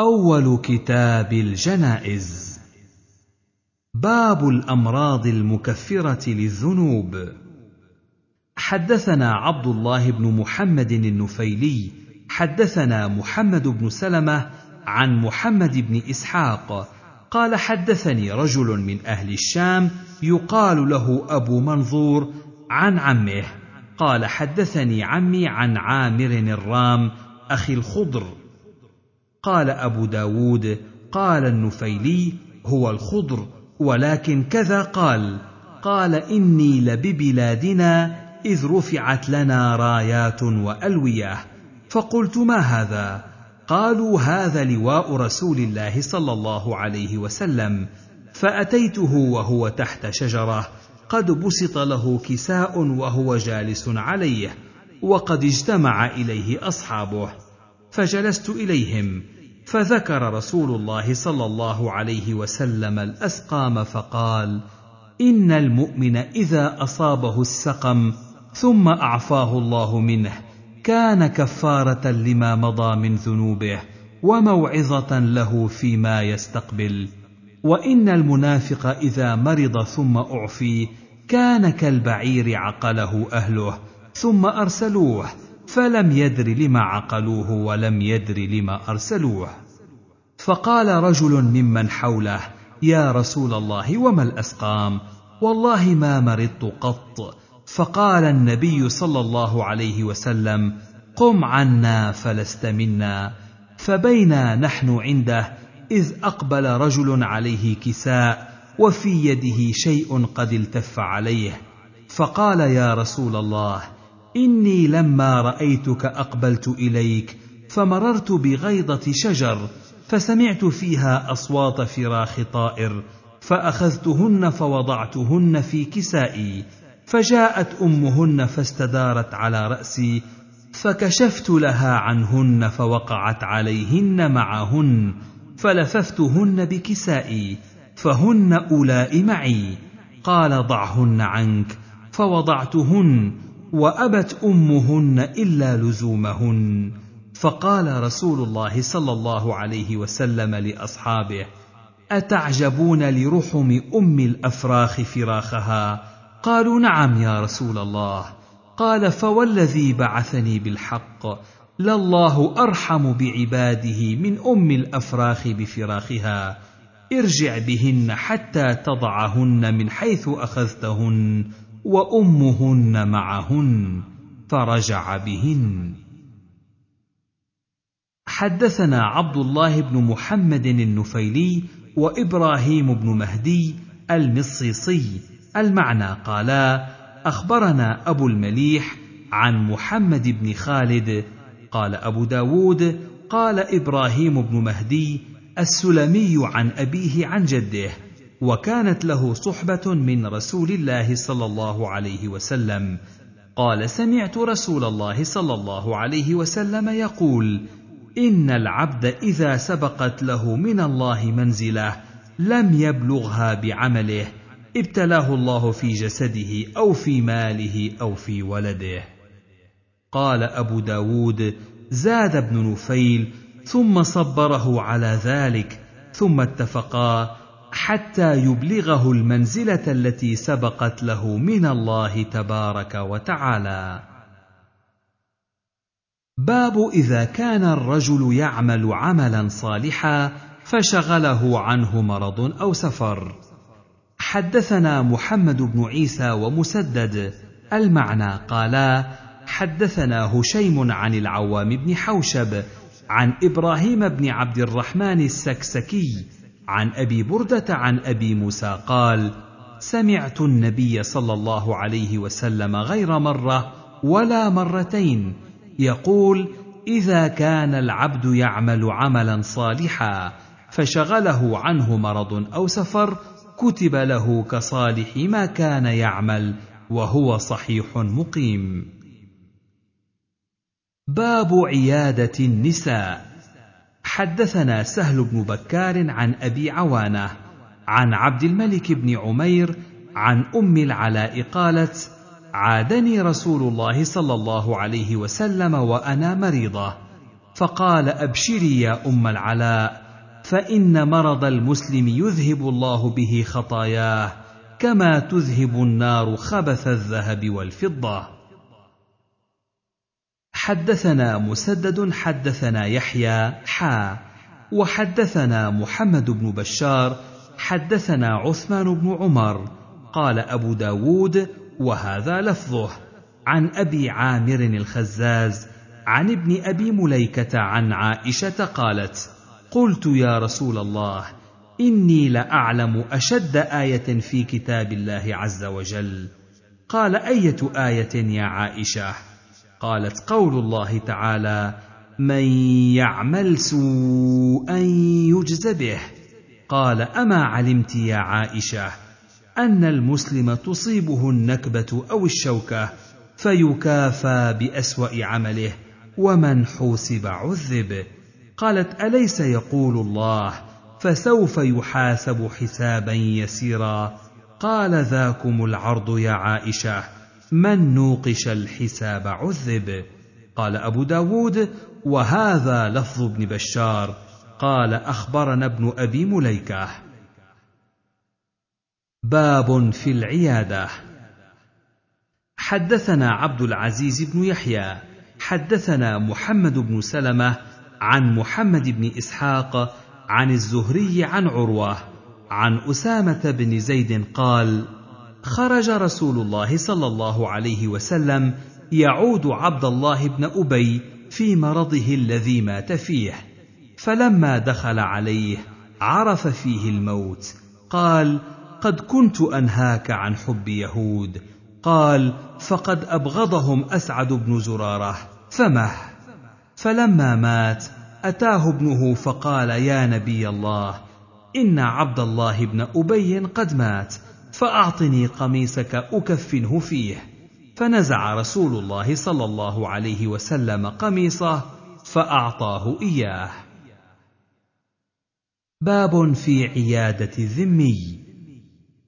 أول كتاب الجنائز. باب الأمراض المكفرة للذنوب. حدثنا عبد الله بن محمد النفيلي حدثنا محمد بن سلمة عن محمد بن إسحاق قال حدثني رجل من أهل الشام يقال له أبو منظور عن عمه قال حدثني عمي عن عامر الرام أخي الخضر. قال أبو داود قال النفيلي هو الخضر ولكن كذا قال قال إني لببلادنا إذ رفعت لنا رايات وألوية. فقلت ما هذا؟ قالوا هذا لواء رسول الله صلى الله عليه وسلم. فأتيته وهو تحت شجرة. قد بسط له كساء وهو جالس عليه. وقد اجتمع إليه أصحابه. فجلست إليهم فذكر رسول الله صلى الله عليه وسلم الأسقام فقال إن المؤمن إذا أصابه السقم ثم أعفاه الله منه كان كفارة لما مضى من ذنوبه وموعظة له فيما يستقبل. وإن المنافق إذا مرض ثم أعفي كان كالبعير عقله أهله ثم أرسلوه فلم يدر لما عقلوه ولم يدر لما أرسلوه. فقال رجل ممن حوله يا رسول الله وما الأسقام؟ والله ما مرضت قط. فقال النبي صلى الله عليه وسلم قم عنا فلست منا. فبينا نحن عنده إذ أقبل رجل عليه كساء وفي يده شيء قد التف عليه. فقال يا رسول الله إني لما رأيتك أقبلت إليك فمررت بغيضه شجر فسمعت فيها أصوات فراخ طائر فأخذتهن فوضعتهن في كسائي فجاءت أمهن فاستدارت على رأسي فكشفت لها عنهن فوقعت عليهن معهن فلففتهن بكسائي فهن أولاء معي قال ضعهن عنك فوضعتهن وأبت أمهن إلا لزومهن. فقال رسول الله صلى الله عليه وسلم لأصحابه أتعجبون لرحم أم الأفراخ فراخها؟ قالوا نعم يا رسول الله قال فوالذي بعثني بالحق؟ لله أرحم بعباده من أم الأفراخ بفراخها. ارجع بهن حتى تضعهن من حيث أخذتهن. وأمهن معهن فرجع بهن. حدثنا عبد الله بن محمد النفيلي وإبراهيم بن مهدي المصيصي. المعنى قالا أخبرنا أبو المليح عن محمد بن خالد. قال أبو داود قال إبراهيم بن مهدي السلمي عن أبيه عن جده. وكانت له صحبة من رسول الله صلى الله عليه وسلم. قال سمعت رسول الله صلى الله عليه وسلم يقول إن العبد إذا سبقت له من الله منزلة لم يبلغها بعمله ابتلاه الله في جسده أو في ماله أو في ولده. قال أبو داود زاد ابن نفيل ثم صبره على ذلك ثم اتفقا حتى يبلغه المنزلة التي سبقت له من الله تبارك وتعالى. باب إذا كان الرجل يعمل عملا صالحا فشغله عنه مرض أو سفر. حدثنا محمد بن عيسى ومسدد المعنى قالا حدثنا هشيم عن العوام بن حوشب عن إبراهيم بن عبد الرحمن السكسكي عن أبي بردة عن أبي موسى قال سمعت النبي صلى الله عليه وسلم غير مرة ولا مرتين يقول إذا كان العبد يعمل عملا صالحا فشغله عنه مرض أو سفر كتب له كصالح ما كان يعمل وهو صحيح مقيم. باب عيادة النساء حدثنا سهل بن بكار عن أبي عوانة عن عبد الملك بن عمير عن أم العلاء قالت عادني رسول الله صلى الله عليه وسلم وأنا مريضة فقال أبشري يا أم العلاء فإن مرض المسلم يذهب الله به خطاياه كما تذهب النار خبث الذهب والفضة. حدثنا مسدد حدثنا يحيى حا. وحدثنا محمد بن بشار حدثنا عثمان بن عمر. قال أبو داود وهذا لفظه. عن أبي عامر الخزاز عن ابن أبي مليكة عن عائشة قالت قلت يا رسول الله إني لأعلم أشد آية في كتاب الله عز وجل. قال أية آية يا عائشة؟ قالت قول الله تعالى من يعمل سوءا يجز به. قال أما علمت يا عائشة أن المسلم تصيبه النكبة أو الشوكة فيكافى بأسوأ عمله ومن حوسب عذب. قالت أليس يقول الله فسوف يحاسب حسابا يسيرا؟ قال ذاكم العرض يا عائشة من نوقش الحساب عذب؟ قال أبو داود وهذا لفظ ابن بشار. قال أخبرنا ابن أبي مليكة. باب في العيادة. حدثنا عبد العزيز بن يحيى. حدثنا محمد بن سلمة عن محمد بن إسحاق عن الزهري عن عروة. عن أسامة بن زيد قال خرج رسول الله صلى الله عليه وسلم يعود عبد الله بن أبي في مرضه الذي مات فيه. فلما دخل عليه عرف فيه الموت. قال قد كنت أنهاك عن حب يهود. قال فقد أبغضهم أسعد بن زرارة. فمه. فلما مات أتاه ابنه فقال يا نبي الله إن عبد الله بن أبي قد مات. فأعطني قميصك أكفنه فيه. فنزع رسول الله صلى الله عليه وسلم قميصه فأعطاه إياه. باب في عيادة الذمي.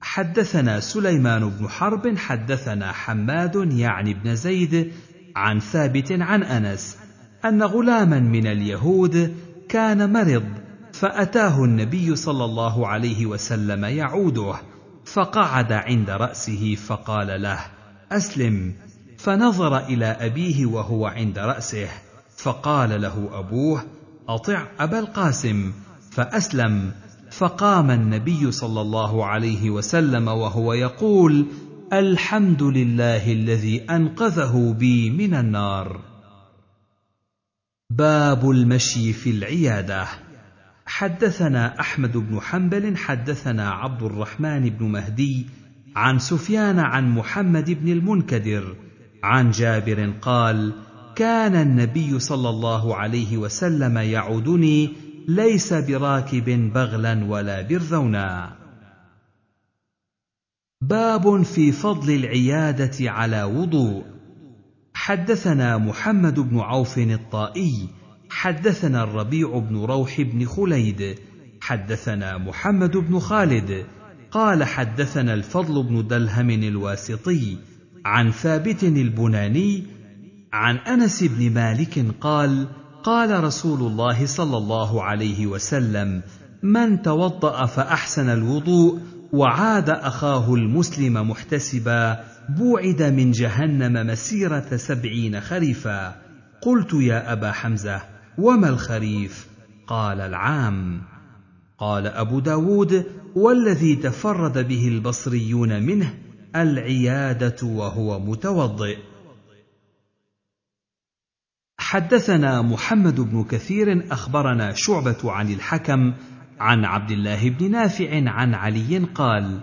حدثنا سليمان بن حرب حدثنا حماد يعني بن زيد عن ثابت عن أنس أن غلاما من اليهود كان مرض فأتاه النبي صلى الله عليه وسلم يعوده. فقعد عند رأسه فقال له أسلم. فنظر إلى أبيه وهو عند رأسه فقال له أبوه أطع أبا القاسم. فأسلم. فقام النبي صلى الله عليه وسلم وهو يقول الحمد لله الذي أنقذه بي من النار. باب المشي في العيادة. حدثنا أحمد بن حنبل حدثنا عبد الرحمن بن مهدي عن سفيان عن محمد بن المنكدر عن جابر قال كان النبي صلى الله عليه وسلم يعودني ليس براكب بغلا ولا برذونا باب في فضل العيادة على وضوء. حدثنا محمد بن عوف الطائي حدثنا الربيع بن روح بن خليد حدثنا محمد بن خالد قال حدثنا الفضل بن دلهم الواسطي عن ثابت البناني عن أنس بن مالك قال قال رسول الله صلى الله عليه وسلم من توضأ فأحسن الوضوء وعاد أخاه المسلم محتسبا بوعد من جهنم مسيرة سبعين خريفا. قلت يا أبا حمزة وما الخريف؟ قال العام. قال أبو داود والذي تفرد به البصريون منه العيادة وهو متوضئ. حدثنا محمد بن كثير أخبرنا شعبة عن الحكم عن عبد الله بن نافع عن علي قال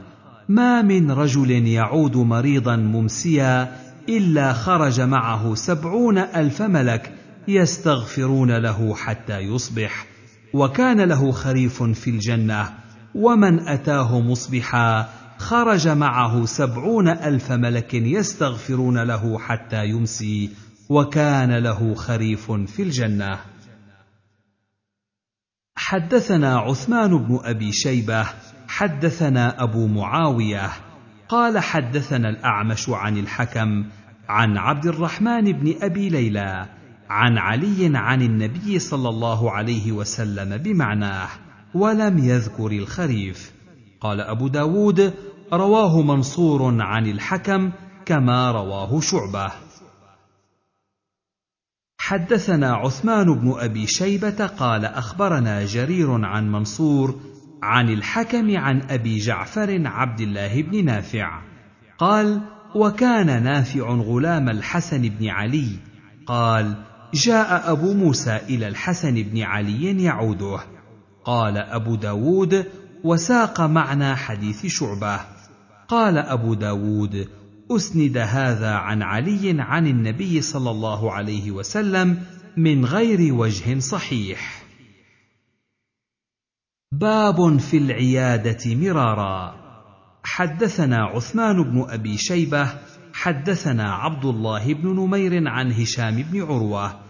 ما من رجل يعود مريضا ممسيا إلا خرج معه سبعون ألف ملك يستغفرون له حتى يصبح وكان له خريف في الجنة ومن أتاه مصبحا خرج معه سبعون ألف ملك يستغفرون له حتى يمسي وكان له خريف في الجنة. حدثنا عثمان بن أبي شيبة حدثنا أبو معاوية قال حدثنا الأعمش عن الحكم عن عبد الرحمن بن أبي ليلى عن علي عن النبي صلى الله عليه وسلم بمعناه ولم يذكر الخريف. قال أبو داود رواه منصور عن الحكم كما رواه شعبة. حدثنا عثمان بن أبي شيبة قال أخبرنا جرير عن منصور عن الحكم عن أبي جعفر عبد الله بن نافع. قال وكان نافع غلام الحسن بن علي. قال جاء أبو موسى إلى الحسن بن علي يعوده. قال أبو داود وساق معنى حديث شعبة. قال أبو داود أسند هذا عن علي عن النبي صلى الله عليه وسلم من غير وجه صحيح. باب في العيادة مرارا. حدثنا عثمان بن أبي شيبة حدثنا عبد الله بن نمير عن هشام بن عروة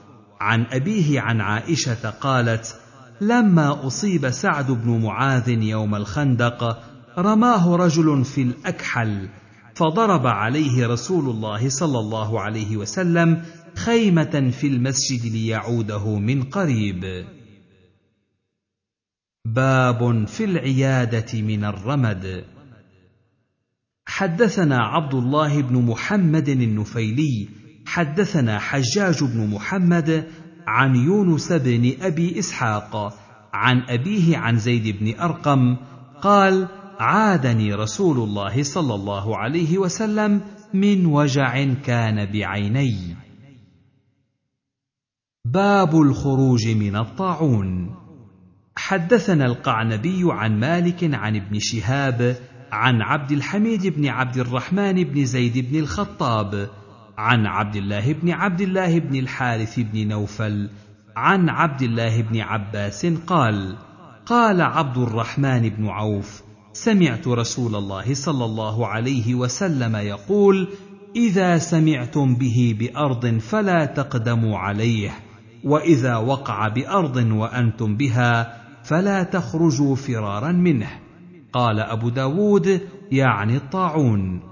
عن أبيه عن عائشة قالت لما أصيب سعد بن معاذ يوم الخندق رماه رجل في الأكحل فضرب عليه رسول الله صلى الله عليه وسلم خيمة في المسجد ليعوده من قريب. باب في العيادة من الرمد. حدثنا عبد الله بن محمد النفيلي حدثنا حجاج بن محمد عن يونس بن أبي إسحاق عن أبيه عن زيد بن أرقم قال عادني رسول الله صلى الله عليه وسلم من وجع كان بعيني. باب الخروج من الطاعون. حدثنا القعنبي عن مالك عن ابن شهاب عن عبد الحميد بن عبد الرحمن بن زيد بن الخطاب عن عبد الله بن عبد الله بن الحارث بن نوفل عن عبد الله بن عباس قال قال عبد الرحمن بن عوف سمعت رسول الله صلى الله عليه وسلم يقول إذا سمعتم به بأرض فلا تقدموا عليه وإذا وقع بأرض وأنتم بها فلا تخرجوا فرارا منه. قال أبو داود يعني الطاعون.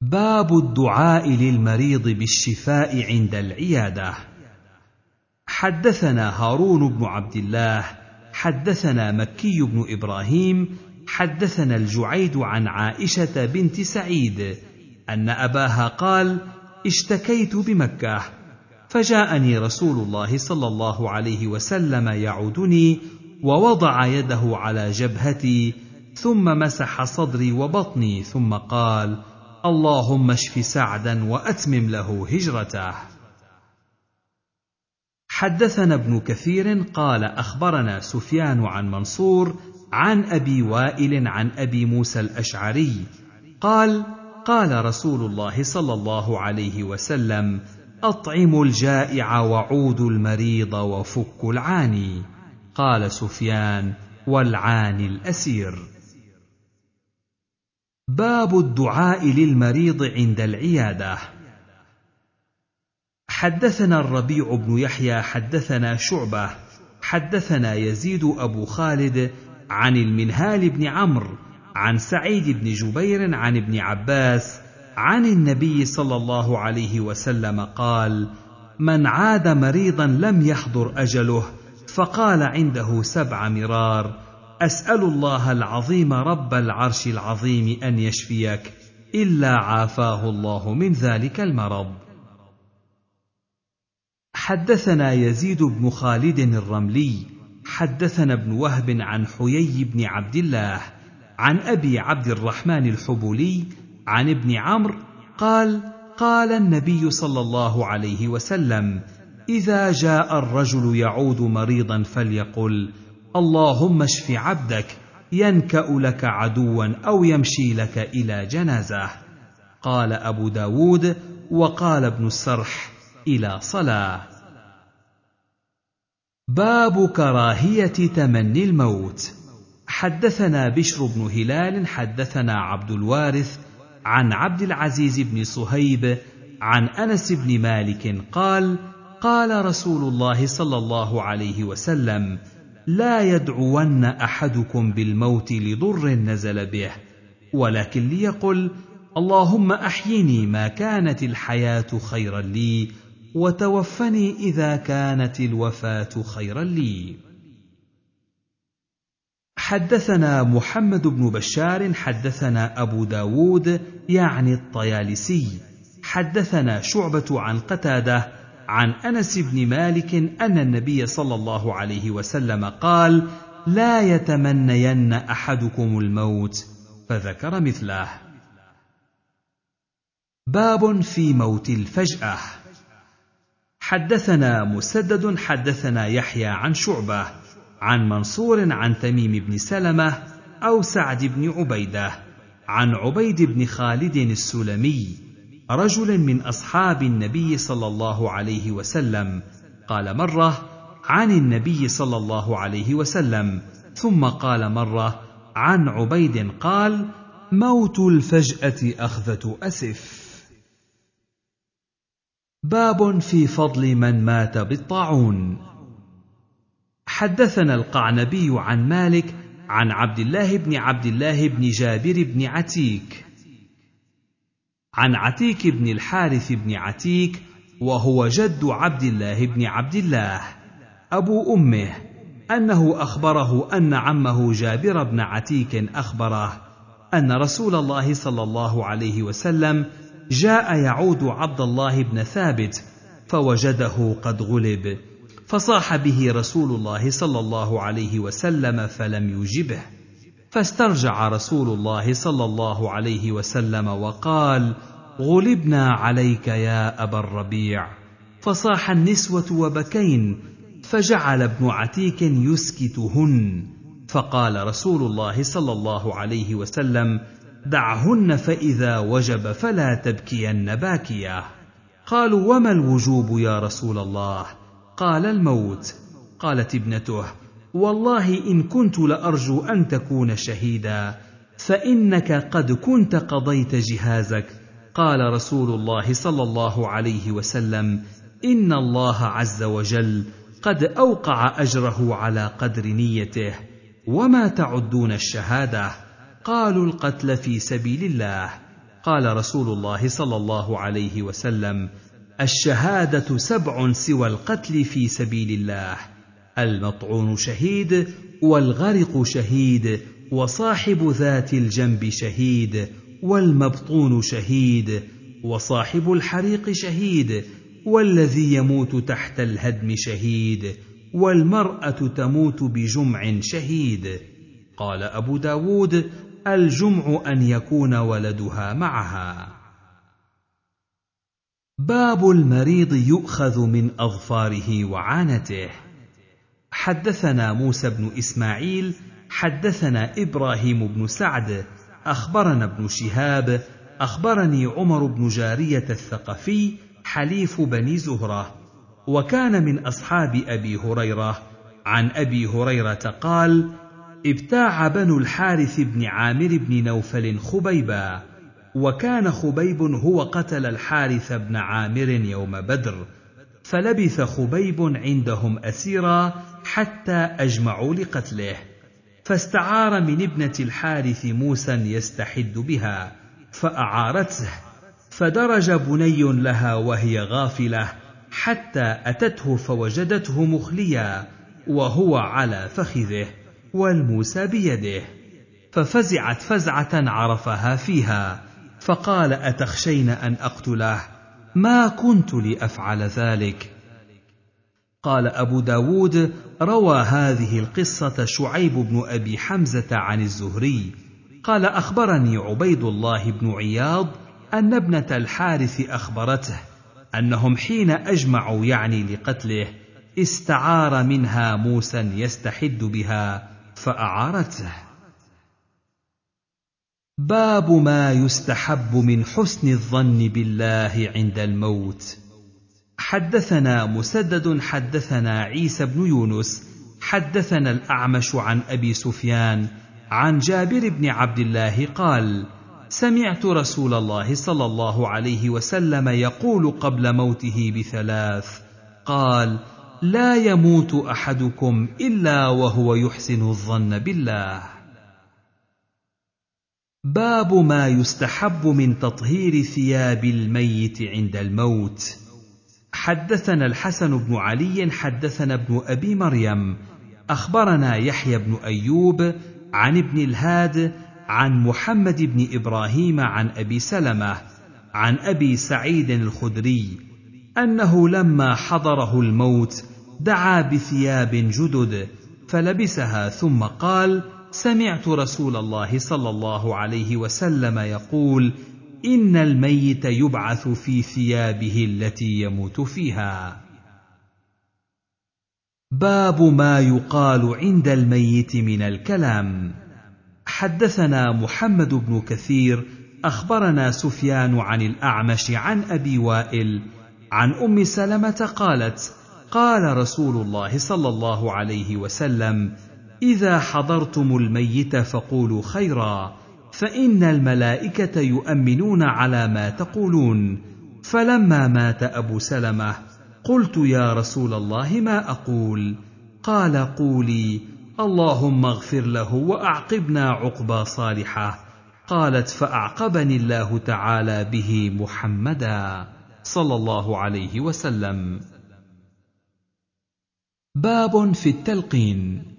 باب الدعاء للمريض بالشفاء عند العيادة. حدثنا هارون بن عبد الله حدثنا مكي بن إبراهيم حدثنا الجعيد عن عائشة بنت سعيد أن أباها قال اشتكيت بمكة فجاءني رسول الله صلى الله عليه وسلم يعودني ووضع يده على جبهتي ثم مسح صدري وبطني ثم قال اللهم اشف سعدا وأتمم له هجرته. حدثنا ابن كثير قال أخبرنا سفيان عن منصور عن أبي وائل عن أبي موسى الأشعري قال قال رسول الله صلى الله عليه وسلم أطعموا الجائع وعودوا المريض وفكوا العاني. قال سفيان والعاني الأسير. باب الدعاء للمريض عند العيادة. حدثنا الربيع بن يحيى حدثنا شعبة حدثنا يزيد أبو خالد عن المنهال بن عمرو عن سعيد بن جبير عن ابن عباس عن النبي صلى الله عليه وسلم قال من عاد مريضا لم يحضر أجله فقال عنده سبع مرار أسأل الله العظيم رب العرش العظيم أن يشفيك إلا عافاه الله من ذلك المرض. حدثنا يزيد بن خالد الرملي حدثنا ابن وهب عن حيي بن عبد الله عن أبي عبد الرحمن الحبولي عن ابن عمرو قال قال النبي صلى الله عليه وسلم إذا جاء الرجل يعود مريضا فليقل اللهم اشف عبدك ينكأ لك عدوا أو يمشي لك إلى جنازة. قال أبو داود وقال ابن السرح إلى صلاة. باب كراهية تمني الموت. حدثنا بشر بن هلال حدثنا عبد الوارث عن عبد العزيز بن صهيب عن أنس بن مالك قال قال رسول الله صلى الله عليه وسلم لا يدعون أحدكم بالموت لضر نزل به ولكن ليقل اللهم أحيني ما كانت الحياة خيرا لي وتوفني إذا كانت الوفاة خيرا لي. حدثنا محمد بن بشار حدثنا أبو داود يعني الطيالسي. حدثنا شعبة عن قتادة عن أنس بن مالك أن النبي صلى الله عليه وسلم قال لا يتمنين أحدكم الموت فذكر مثله. باب في موت الفجأة. حدثنا مسدد حدثنا يحيى عن شعبة عن منصور عن تميم بن سلمة أو سعد بن عبيدة عن عبيد بن خالد السلمي رجل من أصحاب النبي صلى الله عليه وسلم قال مرة عن النبي صلى الله عليه وسلم ثم قال مرة عن عبيد قال موت الفجأة أخذة أسف. باب في فضل من مات بالطاعون. حدثنا القعنبي عن مالك عن عبد الله بن عبد الله بن جابر بن عتيك. عن عتيك بن الحارث بن عتيك وهو جد عبد الله بن عبد الله أبو أمه أنه أخبره أن عمه جابر بن عتيك أخبره أن رسول الله صلى الله عليه وسلم جاء يعود عبد الله بن ثابت فوجده قد غلب فصاح به رسول الله صلى الله عليه وسلم فلم يجبه. فاسترجع رسول الله صلى الله عليه وسلم وقال غلبنا عليك يا أبا الربيع. فصاح النسوة وبكين فجعل ابن عتيك يسكتهن. فقال رسول الله صلى الله عليه وسلم دعهن فإذا وجب فلا تبكين باكية. قالوا وما الوجوب يا رسول الله؟ قال الموت. قالت ابنته والله إن كنت لأرجو أن تكون شهيدا فإنك قد كنت قضيت جهازك. قال رسول الله صلى الله عليه وسلم إن الله عز وجل قد أوقع أجره على قدر نيته. وما تعدون الشهادة؟ قالوا القتل في سبيل الله. قال رسول الله صلى الله عليه وسلم الشهادة سبع سوى القتل في سبيل الله. المطعون شهيد والغرق شهيد وصاحب ذات الجنب شهيد والمبطون شهيد وصاحب الحريق شهيد والذي يموت تحت الهدم شهيد والمرأة تموت بجمع شهيد. قال أبو داود الجمع أن يكون ولدها معها. باب المريض يؤخذ من أظفاره وعانته. حدثنا موسى بن إسماعيل حدثنا إبراهيم بن سعد أخبرنا ابن شهاب أخبرني عمر بن جارية الثقفي حليف بني زهرة. وكان من أصحاب أبي هريرة. عن أبي هريرة قال ابتاع بنو الحارث بن عامر بن نوفل خبيبا. وكان خبيب هو قتل الحارث بن عامر يوم بدر. فلبث خبيب عندهم أسيرا حتى أجمعوا لقتله فاستعار من ابنة الحارث موسى يستحد بها فأعارته فدرج بني لها وهي غافلة حتى أتته فوجدته مخليا وهو على فخذه والموسى بيده ففزعت فزعة عرفها فيها فقال أتخشين أن أقتله؟ ما كنت لأفعل ذلك. قال أبو داود روى هذه القصة شعيب بن أبي حمزة عن الزهري. قال أخبرني عبيد الله بن عياض أن ابنة الحارث أخبرته أنهم حين أجمعوا يعني لقتله استعار منها موسى يستحد بها فأعارته. باب ما يستحب من حسن الظن بالله عند الموت. حدثنا مسدد حدثنا عيسى بن يونس حدثنا الأعمش عن أبي سفيان عن جابر بن عبد الله قال سمعت رسول الله صلى الله عليه وسلم يقول قبل موته بثلاث قال لا يموت أحدكم إلا وهو يحسن الظن بالله. باب ما يستحب من تطهير ثياب الميت عند الموت. حدثنا الحسن بن علي حدثنا ابن أبي مريم. أخبرنا يحيى بن أيوب عن ابن الهاد عن محمد بن إبراهيم عن أبي سلمة عن أبي سعيد الخدري أنه لما حضره الموت دعا بثياب جدد فلبسها ثم قال سمعت رسول الله صلى الله عليه وسلم يقول إن الميت يبعث في ثيابه التي يموت فيها. باب ما يقال عند الميت من الكلام. حدثنا محمد بن كثير أخبرنا سفيان عن الأعمش عن أبي وائل عن أم سلمة قالت قال رسول الله صلى الله عليه وسلم إذا حضرتم الميت فقولوا خيرا فإن الملائكة يؤمنون على ما تقولون. فلما مات أبو سلمة قلت يا رسول الله ما أقول؟ قال قولي اللهم اغفر له وأعقبنا عقبى صالحه. قالت فأعقبني الله تعالى به محمدا صلى الله عليه وسلم. باب في التلقين.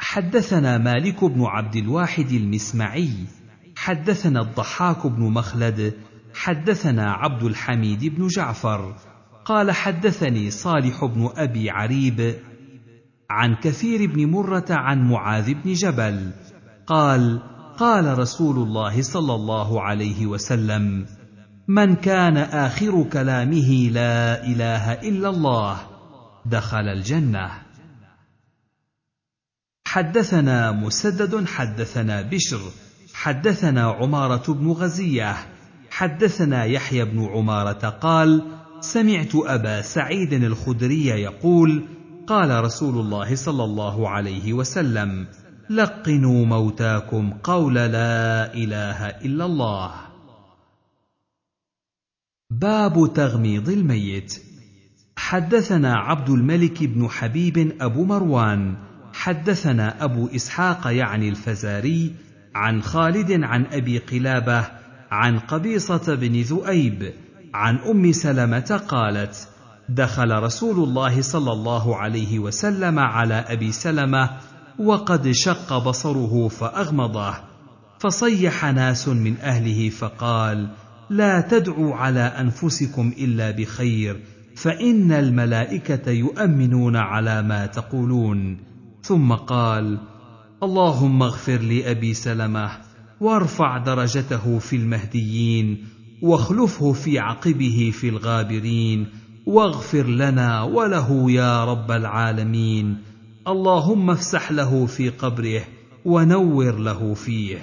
حدثنا مالك بن عبد الواحد المسمعي حدثنا الضحاك بن مخلد حدثنا عبد الحميد بن جعفر قال حدثني صالح بن أبي عريب عن كثير بن مرة عن معاذ بن جبل قال قال رسول الله صلى الله عليه وسلم من كان آخر كلامه لا إله إلا الله دخل الجنة. حدثنا مسدد حدثنا بشر حدثنا عمارة بن غزية حدثنا يحيى بن عمارة قال سمعت أبا سعيد الخدري يقول قال رسول الله صلى الله عليه وسلم لقنوا موتاكم قول لا إله إلا الله. باب تغميض الميت. حدثنا عبد الملك بن حبيب أبو مروان حدثنا أبو إسحاق يعني الفزاري عن خالد عن أبي قلابة عن قبيصة بن ذؤيب عن أم سلمة قالت دخل رسول الله صلى الله عليه وسلم على أبي سلمة وقد شق بصره فأغمضه فصيح ناس من أهله فقال لا تدعوا على أنفسكم إلا بخير فإن الملائكة يؤمنون على ما تقولون. ثم قال اللهم اغفر لابي سلمة وارفع درجته في المهديين واخلفه في عقبه في الغابرين واغفر لنا وله يا رب العالمين. اللهم افسح له في قبره ونور له فيه.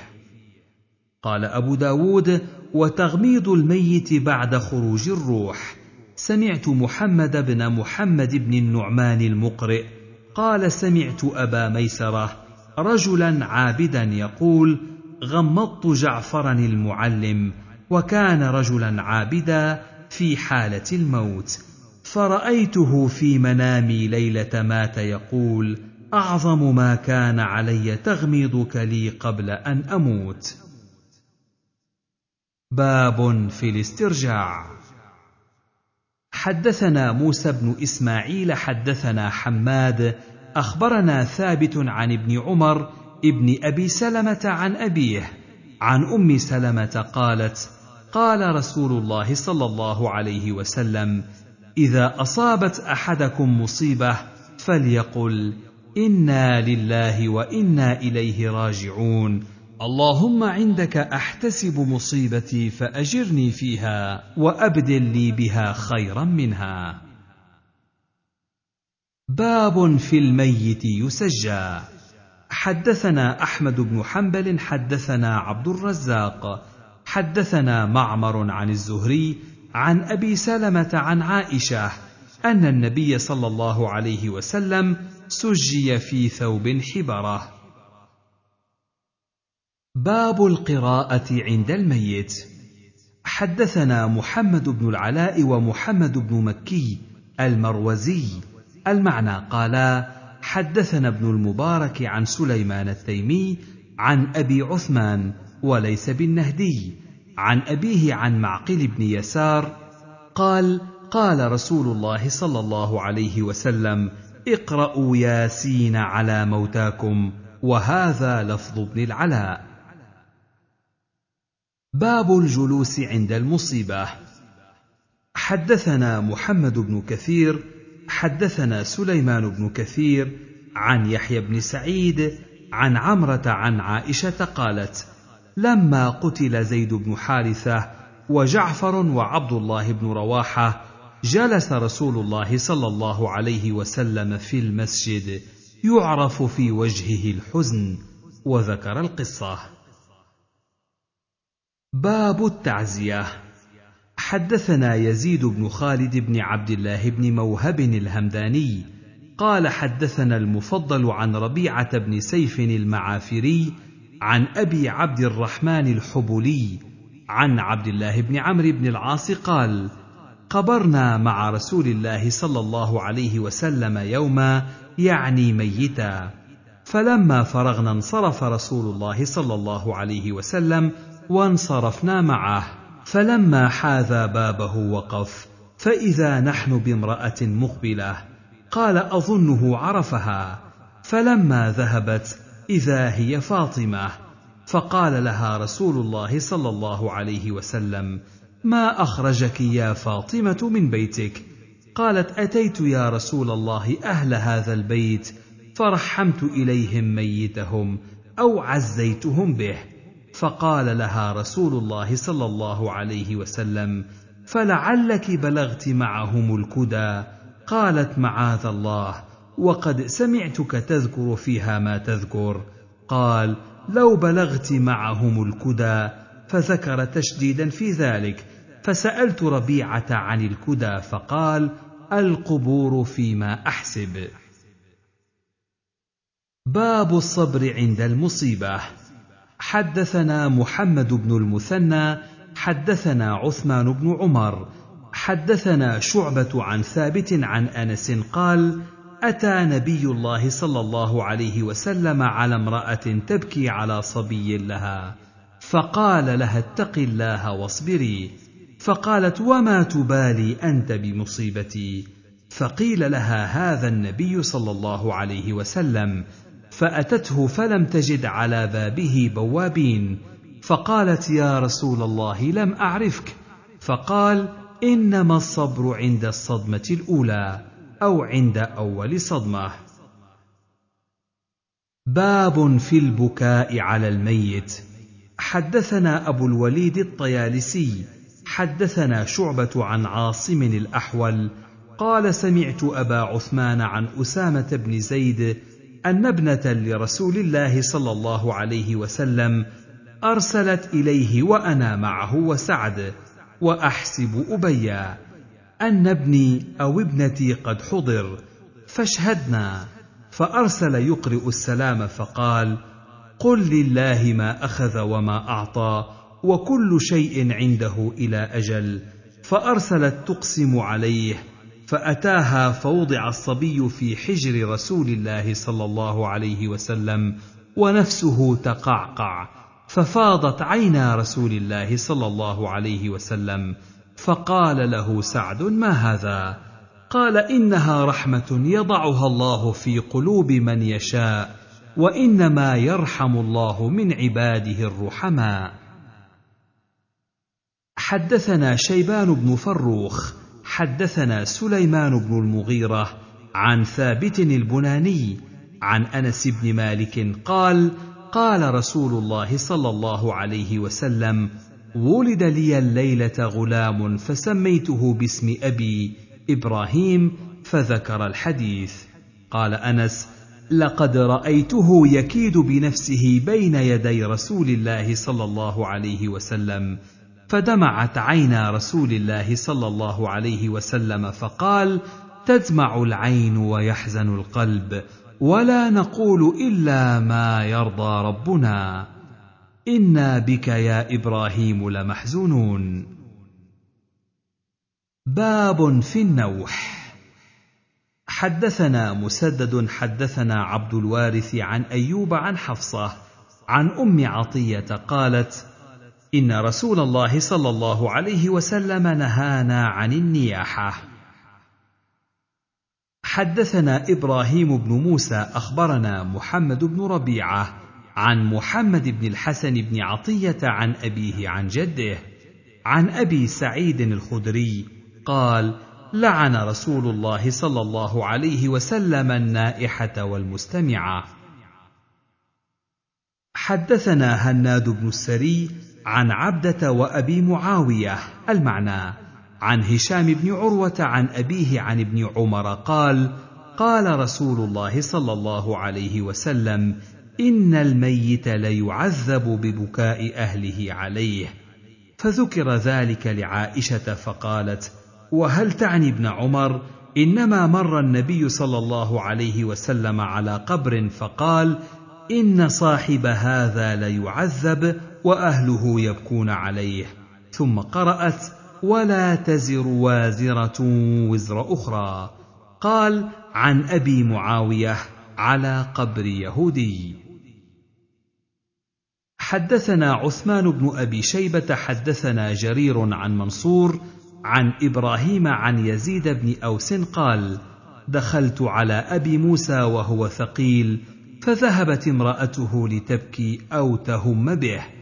قال أبو داود وتغميض الميت بعد خروج الروح. سمعت محمد بن محمد بن النعمان المقرئ قال سمعت أبا ميسرة رجلا عابدا يقول غمضت جعفرا المعلم وكان رجلا عابدا في حالة الموت فرأيته في منامي ليلة مات يقول أعظم ما كان علي تغميضك لي قبل أن أموت. باب في الاسترجاع. حدثنا موسى بن إسماعيل حدثنا حماد أخبرنا ثابت عن ابن عمر ابن أبي سلمة عن أبيه عن أم سلمة قالت قال رسول الله صلى الله عليه وسلم إذا أصابت أحدكم مصيبة فليقل إنا لله وإنا إليه راجعون. اللهم عندك أحتسب مصيبتي فأجرني فيها وأبدل لي بها خيرا منها. باب في الميت يسجى. حدثنا أحمد بن حنبل حدثنا عبد الرزاق حدثنا معمر عن الزهري عن أبي سلمة عن عائشة أن النبي صلى الله عليه وسلم سجي في ثوب حبرة. باب القراءة عند الميت. حدثنا محمد بن العلاء ومحمد بن مكي المروزي. المعنى قالا حدثنا ابن المبارك عن سليمان التيمي عن أبي عثمان وليس بالنهدي. عن أبيه عن معقل بن يسار قال قال رسول الله صلى الله عليه وسلم اقرأوا ياسين على موتاكم وهذا لفظ ابن العلاء. باب الجلوس عند المصيبة. حدثنا محمد بن كثير حدثنا سليمان بن كثير عن يحيى بن سعيد عن عمرة عن عائشة قالت لما قتل زيد بن حارثة وجعفر وعبد الله بن رواحة جلس رسول الله صلى الله عليه وسلم في المسجد يعرف في وجهه الحزن وذكر القصة. باب التعزية. حدثنا يزيد بن خالد بن عبد الله بن موهب الهمداني قال حدثنا المفضل عن ربيعة بن سيف المعافري عن أبي عبد الرحمن الحبلي عن عبد الله بن عمرو بن العاص قال قبرنا مع رسول الله صلى الله عليه وسلم يوما يعني ميتا فلما فرغنا انصرف رسول الله صلى الله عليه وسلم وانصرفنا معه. فلما حاذا بابه وقف فإذا نحن بامرأة مقبلة قال أظنه عرفها. فلما ذهبت إذا هي فاطمة. فقال لها رسول الله صلى الله عليه وسلم ما أخرجك يا فاطمة من بيتك؟ قالت أتيت يا رسول الله أهل هذا البيت فرحمت إليهم ميتهم أو عزيتهم به. فقال لها رسول الله صلى الله عليه وسلم فلعلك بلغت معهم الكدى. قالت معاذ الله وقد سمعتك تذكر فيها ما تذكر. قال لو بلغت معهم الكدى فذكر تشديدا في ذلك فسألت ربيعة عن الكدى فقال القبور فيما أحسب. باب الصبر عند المصيبة. حدثنا محمد بن المثنى حدثنا عثمان بن عمر حدثنا شعبة عن ثابت عن أنس قال أتى نبي الله صلى الله عليه وسلم على امرأة تبكي على صبي لها فقال لها اتق الله واصبري فقالت وما تبالي أنت بمصيبتي؟ فقيل لها هذا النبي صلى الله عليه وسلم فأتته فلم تجد على بابه بوابين. فقالت يا رسول الله لم أعرفك. فقال إنما الصبر عند الصدمة الأولى أو عند أول صدمة. باب في البكاء على الميت. حدثنا أبو الوليد الطيالسي. حدثنا شعبة عن عاصم الأحول. قال سمعت أبا عثمان عن أسامة بن زيد أن ابنة لرسول الله صلى الله عليه وسلم أرسلت إليه وأنا معه وسعد وأحسب أبيا أن ابني أو ابنتي قد حضر فاشهدنا فأرسل يقرئ السلام فقال قل لله ما أخذ وما أعطى وكل شيء عنده إلى أجل. فارسلت تقسم عليه فأتاها فوضع الصبي في حجر رسول الله صلى الله عليه وسلم ونفسه تقعقع ففاضت عينا رسول الله صلى الله عليه وسلم فقال له سعد ما هذا؟ قال إنها رحمة يضعها الله في قلوب من يشاء وإنما يرحم الله من عباده الرحماء. حدثنا شيبان بن فروخ حدثنا سليمان بن المغيرة عن ثابت البناني عن أنس بن مالك قال قال رسول الله صلى الله عليه وسلم ولد لي الليلة غلام فسميته باسم أبي إبراهيم فذكر الحديث. قال أنس لقد رأيته يكيد بنفسه بين يدي رسول الله صلى الله عليه وسلم فدمعت عينا رسول الله صلى الله عليه وسلم فقال تدمع العين ويحزن القلب ولا نقول إلا ما يرضى ربنا. إنا بك يا إبراهيم لمحزونون. باب في النوح. حدثنا مسدد حدثنا عبد الوارث عن أيوب عن حفصة عن أم عطية قالت إن رسول الله صلى الله عليه وسلم نهانا عن النياحة. حدثنا إبراهيم بن موسى أخبرنا محمد بن ربيعة عن محمد بن الحسن بن عطية عن أبيه عن جده عن أبي سعيد الخدري قال لعن رسول الله صلى الله عليه وسلم النائحة والمستمعة حدثنا هناد بن السري عن عبدة وأبي معاوية. المعنى عن هشام بن عروة عن أبيه عن ابن عمر قال قال رسول الله صلى الله عليه وسلم إن الميت ليعذب ببكاء أهله عليه. فذكر ذلك لعائشة فقالت وهل تعني ابن عمر؟ إنما مر النبي صلى الله عليه وسلم على قبر فقال إن صاحب هذا ليعذب وأهله يبكون عليه. ثم قرأت ولا تزر وازرة وزر أخرى قال عن أبي معاوية على قبر يهودي حدثنا عثمان بن أبي شيبة حدثنا جرير عن منصور عن إبراهيم عن يزيد بن أوس قال دخلت على أبي موسى وهو ثقيل فذهبت امرأته لتبكي أو تهم به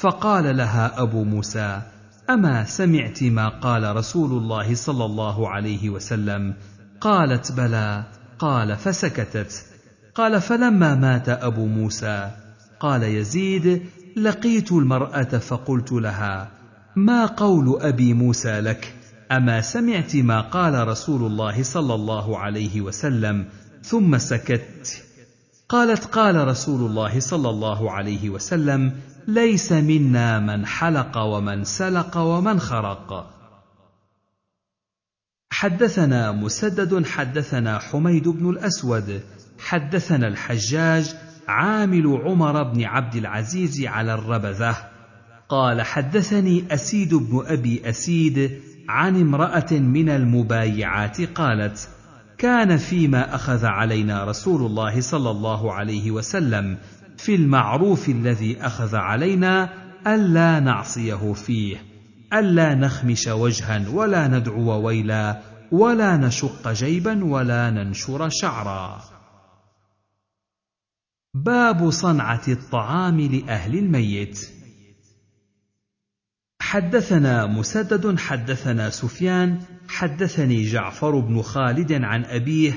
فقال لها أبو موسى أما سمعت ما قال رسول الله صلى الله عليه وسلم؟ قالت بلى. قال فسكتت. قال فلما مات أبو موسى؟ قال يزيد لقيت المرأة فقلت لها ما قول أبي موسى لك؟ أما سمعت ما قال رسول الله صلى الله عليه وسلم ثم سكت. قالت قال رسول الله صلى الله عليه وسلم ليس منا من حلق ومن سلق ومن خرق. حدثنا مسدد حدثنا حميد بن الأسود حدثنا الحجاج عامل عمر بن عبد العزيز على الربذة. قال حدثني أسيد بن أبي أسيد عن امرأة من المبايعات قالت كان فيما أخذ علينا رسول الله صلى الله عليه وسلم في المعروف الذي أخذ علينا ألا نعصيه فيه ألا نخمش وجها ولا ندعو ويلا ولا نشق جيبا ولا ننشر شعرا. باب صنعة الطعام لأهل الميت. حدثنا مسدد حدثنا سفيان حدثني جعفر بن خالد عن أبيه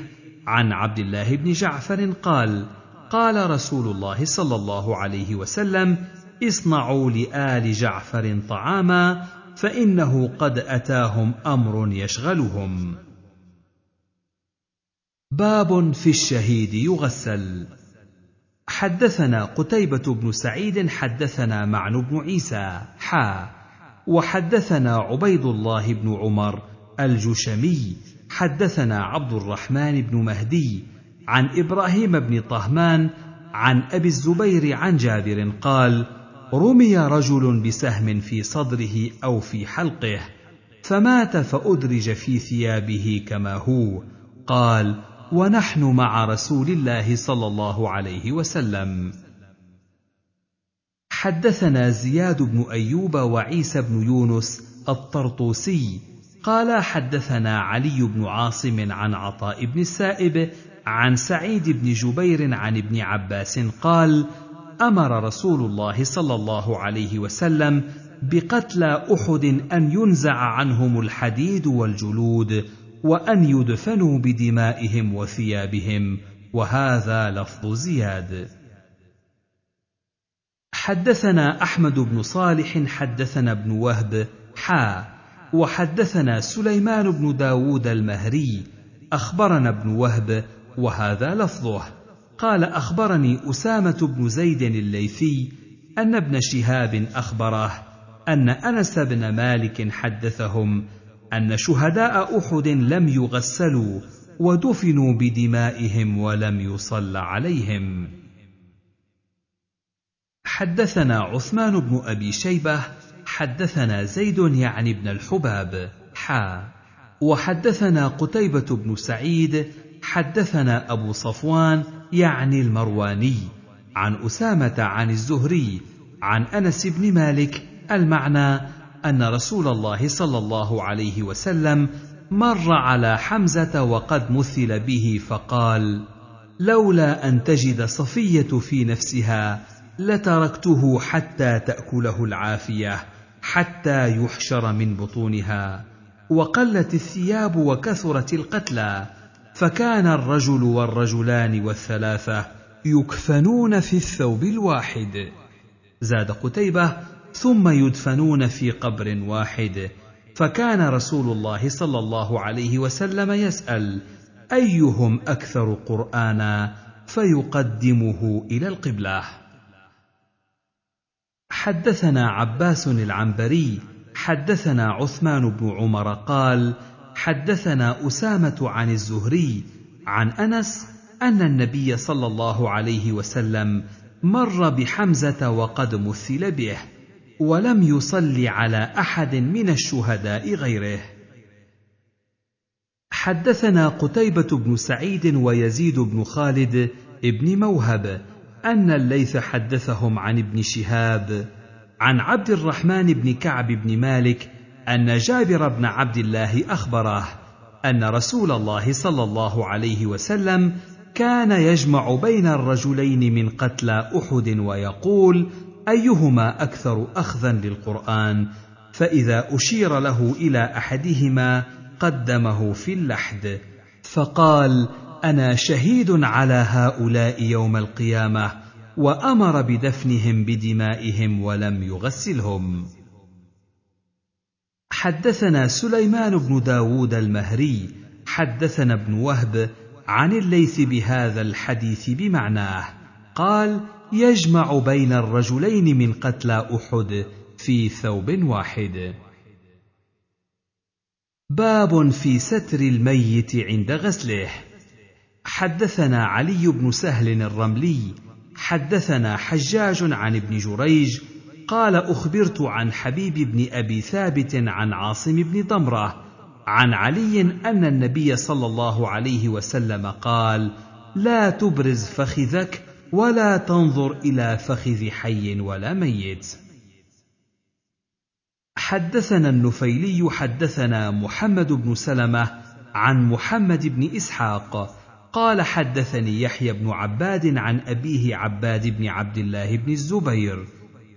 عن عبد الله بن جعفر قال قال رسول الله صلى الله عليه وسلم اصنعوا لآل جعفر طعاما فإنه قد أتاهم أمر يشغلهم. باب في الشهيد يغسل. حدثنا قتيبة بن سعيد حدثنا معن بن عيسى حا. وحدثنا عبيد الله بن عمر الجشمي حدثنا عبد الرحمن بن مهدي عن إبراهيم بن طهمان عن أبي الزبير عن جابر قال رمي رجل بسهم في صدره أو في حلقه فمات فأدرج في ثيابه كما هو قال ونحن مع رسول الله صلى الله عليه وسلم. حدثنا زياد بن أيوب وعيسى بن يونس الطرطوسي قال حدثنا علي بن عاصم عن عطاء بن السائب عن سعيد بن جبير عن ابن عباس قال أمر رسول الله صلى الله عليه وسلم بقتلى أحد أن ينزع عنهم الحديد والجلود وأن يدفنوا بدمائهم وثيابهم وهذا لفظ زياد. حدثنا أحمد بن صالح حدثنا ابن وهب حا وحدثنا سليمان بن داود المهري أخبرنا ابن وهب وهذا لفظه. قال أخبرني أسامة بن زيد الليثي أن ابن شهاب اخبره أن أنس بن مالك حدثهم أن شهداء أحد لم يغسلوا ودفنوا بدمائهم ولم يصل عليهم. حدثنا عثمان بن أبي شيبة حدثنا زيد يعني ابن الحباب حا. وحدثنا قتيبة بن سعيد حدثنا أبو صفوان يعني المرواني عن أسامة عن الزهري عن أنس بن مالك المعنى أن رسول الله صلى الله عليه وسلم مر على حمزة وقد مثل به فقال لولا أن تجد صفية في نفسها لتركته حتى تأكله العافية حتى يحشر من بطونها وقلت الثياب وكثرت القتلى فكان الرجل والرجلان والثلاثة يكفنون في الثوب الواحد. زاد قتيبة ثم يدفنون في قبر واحد. فكان رسول الله صلى الله عليه وسلم يسأل أيهم أكثر قرآنا؟ فيقدمه إلى القبلة. حدثنا عباس العنبري حدثنا عثمان بن عمر قال حدثنا أسامة عن الزهري عن أنس أن النبي صلى الله عليه وسلم مر بحمزة وقد مثل به ولم يصل على أحد من الشهداء غيره. حدثنا قتيبة بن سعيد ويزيد بن خالد ابن موهب أن الليث حدثهم عن ابن شهاب عن عبد الرحمن بن كعب بن مالك أن جابر بن عبد الله أخبره أن رسول الله صلى الله عليه وسلم كان يجمع بين الرجلين من قتلى أحد ويقول أيهما أكثر اخذا للقرآن؟ فإذا أشير له إلى أحدهما قدمه في اللحد فقال أنا شهيد على هؤلاء يوم القيامة وأمر بدفنهم بدمائهم ولم يغسلهم. حدثنا سليمان بن داود المهري حدثنا ابن وهب عن الليث بهذا الحديث بمعناه قال يجمع بين الرجلين من قتلى أحد في ثوب واحد. باب في ستر الميت عند غسله. حدثنا علي بن سهل الرملي حدثنا حجاج عن ابن جريج قال أخبرت عن حبيب بن أبي ثابت عن عاصم بن ضمرة عن علي أن النبي صلى الله عليه وسلم قال لا تبرز فخذك ولا تنظر إلى فخذ حي ولا ميت. حدثنا النفيلي حدثنا محمد بن سلمة عن محمد بن إسحاق قال حدثني يحيى بن عباد عن أبيه عباد بن عبد الله بن الزبير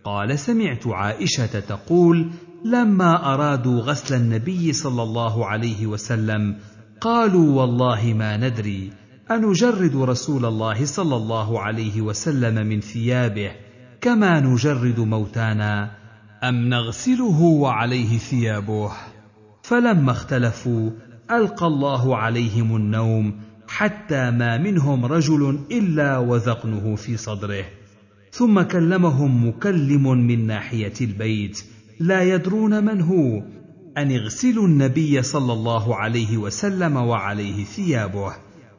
قال سمعت عائشة تقول لما أرادوا غسل النبي صلى الله عليه وسلم قالوا والله ما ندري أنجرد رسول الله صلى الله عليه وسلم من ثيابه كما نجرد موتانا أم نغسله وعليه ثيابه؟ فلما اختلفوا ألقى الله عليهم النوم حتى ما منهم رجل إلا وذقنه في صدره ثم كلمهم مكلم من ناحية البيت لا يدرون من هو. أن اغسلوا النبي صلى الله عليه وسلم وعليه ثيابه.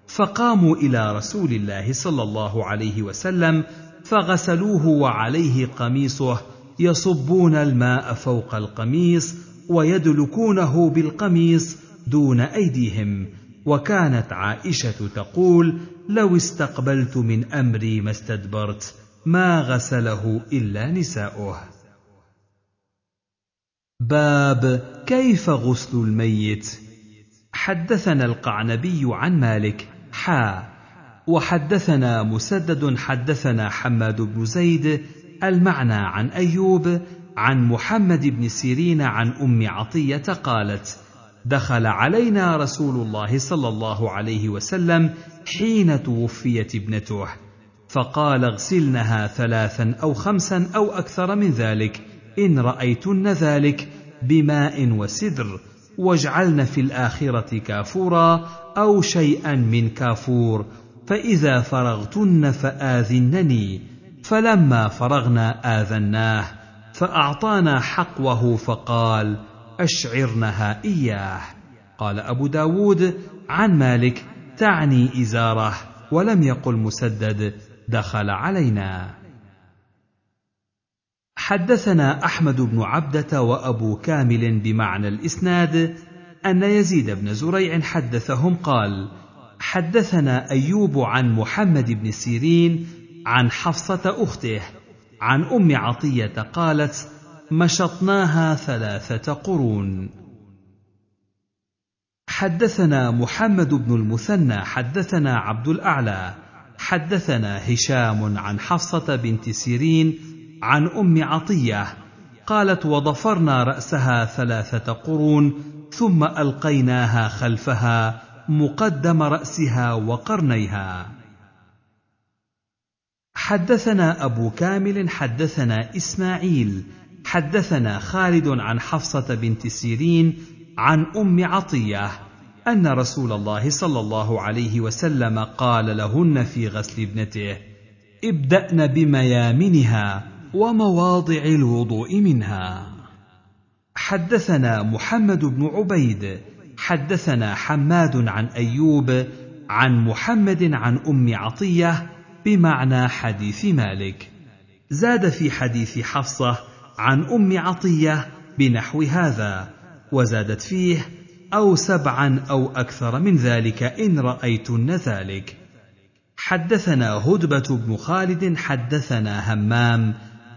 فقاموا إلى رسول الله صلى الله عليه وسلم فغسلوه وعليه قميصه يصبون الماء فوق القميص ويدلكونه بالقميص دون أيديهم. وكانت عائشة تقول لو استقبلت من أمري ما استدبرت. ما غسله إلا نساؤه. باب كيف غسل الميت؟ حدثنا القعنبي عن مالك حا. وحدثنا مسدد حدثنا حماد بن زيد المعنى عن أيوب عن محمد بن سيرين عن أم عطية قالت دخل علينا رسول الله صلى الله عليه وسلم حين توفيت ابنته. فقال اغسلنها ثلاثا أو خمسا أو أكثر من ذلك. إن رأيتن ذلك بماء وسدر واجعلن في الآخرة كافورا أو شيئا من كافور. فإذا فرغتن فآذنني. فلما فرغنا آذناه فأعطانا حقوه فقال أشعرنها إياه. قال أبو داود عن مالك تعني إزارة. ولم يقل مسدد. دخل علينا. حدثنا أحمد بن عبدة وأبو كامل بمعنى الإسناد أن يزيد بن زريع حدثهم قال حدثنا أيوب عن محمد بن سيرين عن حفصة أخته عن أم عطية قالت مشطناها ثلاثة قرون. حدثنا محمد بن المثنى حدثنا عبد الأعلى حدثنا هشام عن حفصة بنت سيرين عن أم عطية قالت وضفرنا رأسها ثلاثة قرون ثم ألقيناها خلفها مقدم رأسها وقرنيها. حدثنا أبو كامل حدثنا إسماعيل حدثنا خالد عن حفصة بنت سيرين عن أم عطية أن رسول الله صلى الله عليه وسلم قال لهن في غسل ابنته ابدأن بميامنها ومواضع الوضوء منها. حدثنا محمد بن عبيد حدثنا حماد عن أيوب عن محمد عن أم عطية بمعنى حديث مالك. زاد في حديث حفصة عن أم عطية بنحو هذا وزادت فيه أو سبعا أو أكثر من ذلك. إن رأيتن ذلك. حدثنا هدبة بن خالد حدثنا همام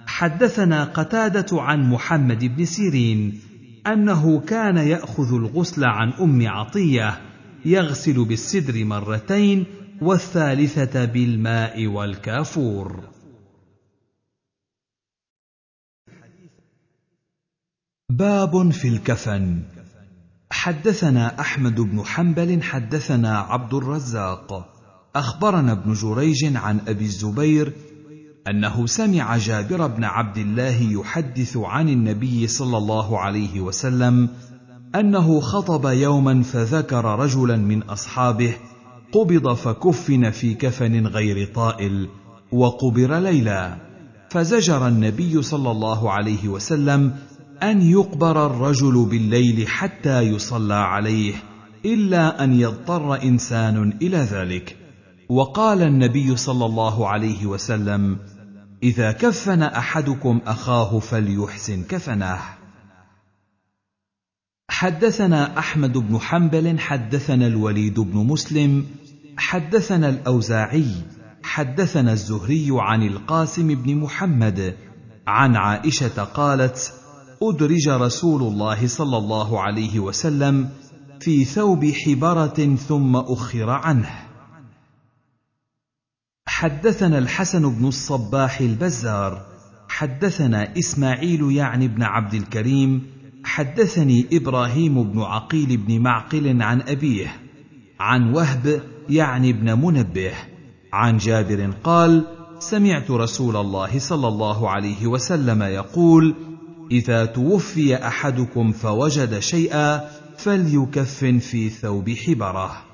حدثنا قتادة عن محمد بن سيرين أنه كان يأخذ الغسل عن أم عطية يغسل بالسدر مرتين والثالثة بالماء والكافور. باب في الكفن. حدثنا أحمد بن حنبل حدثنا عبد الرزاق. أخبرنا ابن جريج عن أبي الزبير أنه سمع جابر بن عبد الله يحدث عن النبي صلى الله عليه وسلم أنه خطب يوما فذكر رجلا من أصحابه قبض فكفن في كفن غير طائل وقبر ليلا. فزجر النبي صلى الله عليه وسلم أن يقبر الرجل بالليل حتى يصلى عليه إلا أن يضطر إنسان إلى ذلك. وقال النبي صلى الله عليه وسلم إذا كفن أحدكم أخاه فليحسن كفنه حدثنا أحمد بن حنبل حدثنا الوليد بن مسلم حدثنا الأوزاعي حدثنا الزهري عن القاسم بن محمد عن عائشة قالت أدرج رسول الله صلى الله عليه وسلم في ثوب حبرة ثم أخر عنه. حدثنا الحسن بن الصباح البزار حدثنا إسماعيل يعني بن عبد الكريم حدثني إبراهيم بن عقيل بن معقل عن أبيه عن وهب يعني ابن منبه عن جابر قال سمعت رسول الله صلى الله عليه وسلم يقول إذا توفي أحدكم فوجد شيئا فليكفن في ثوب حبره.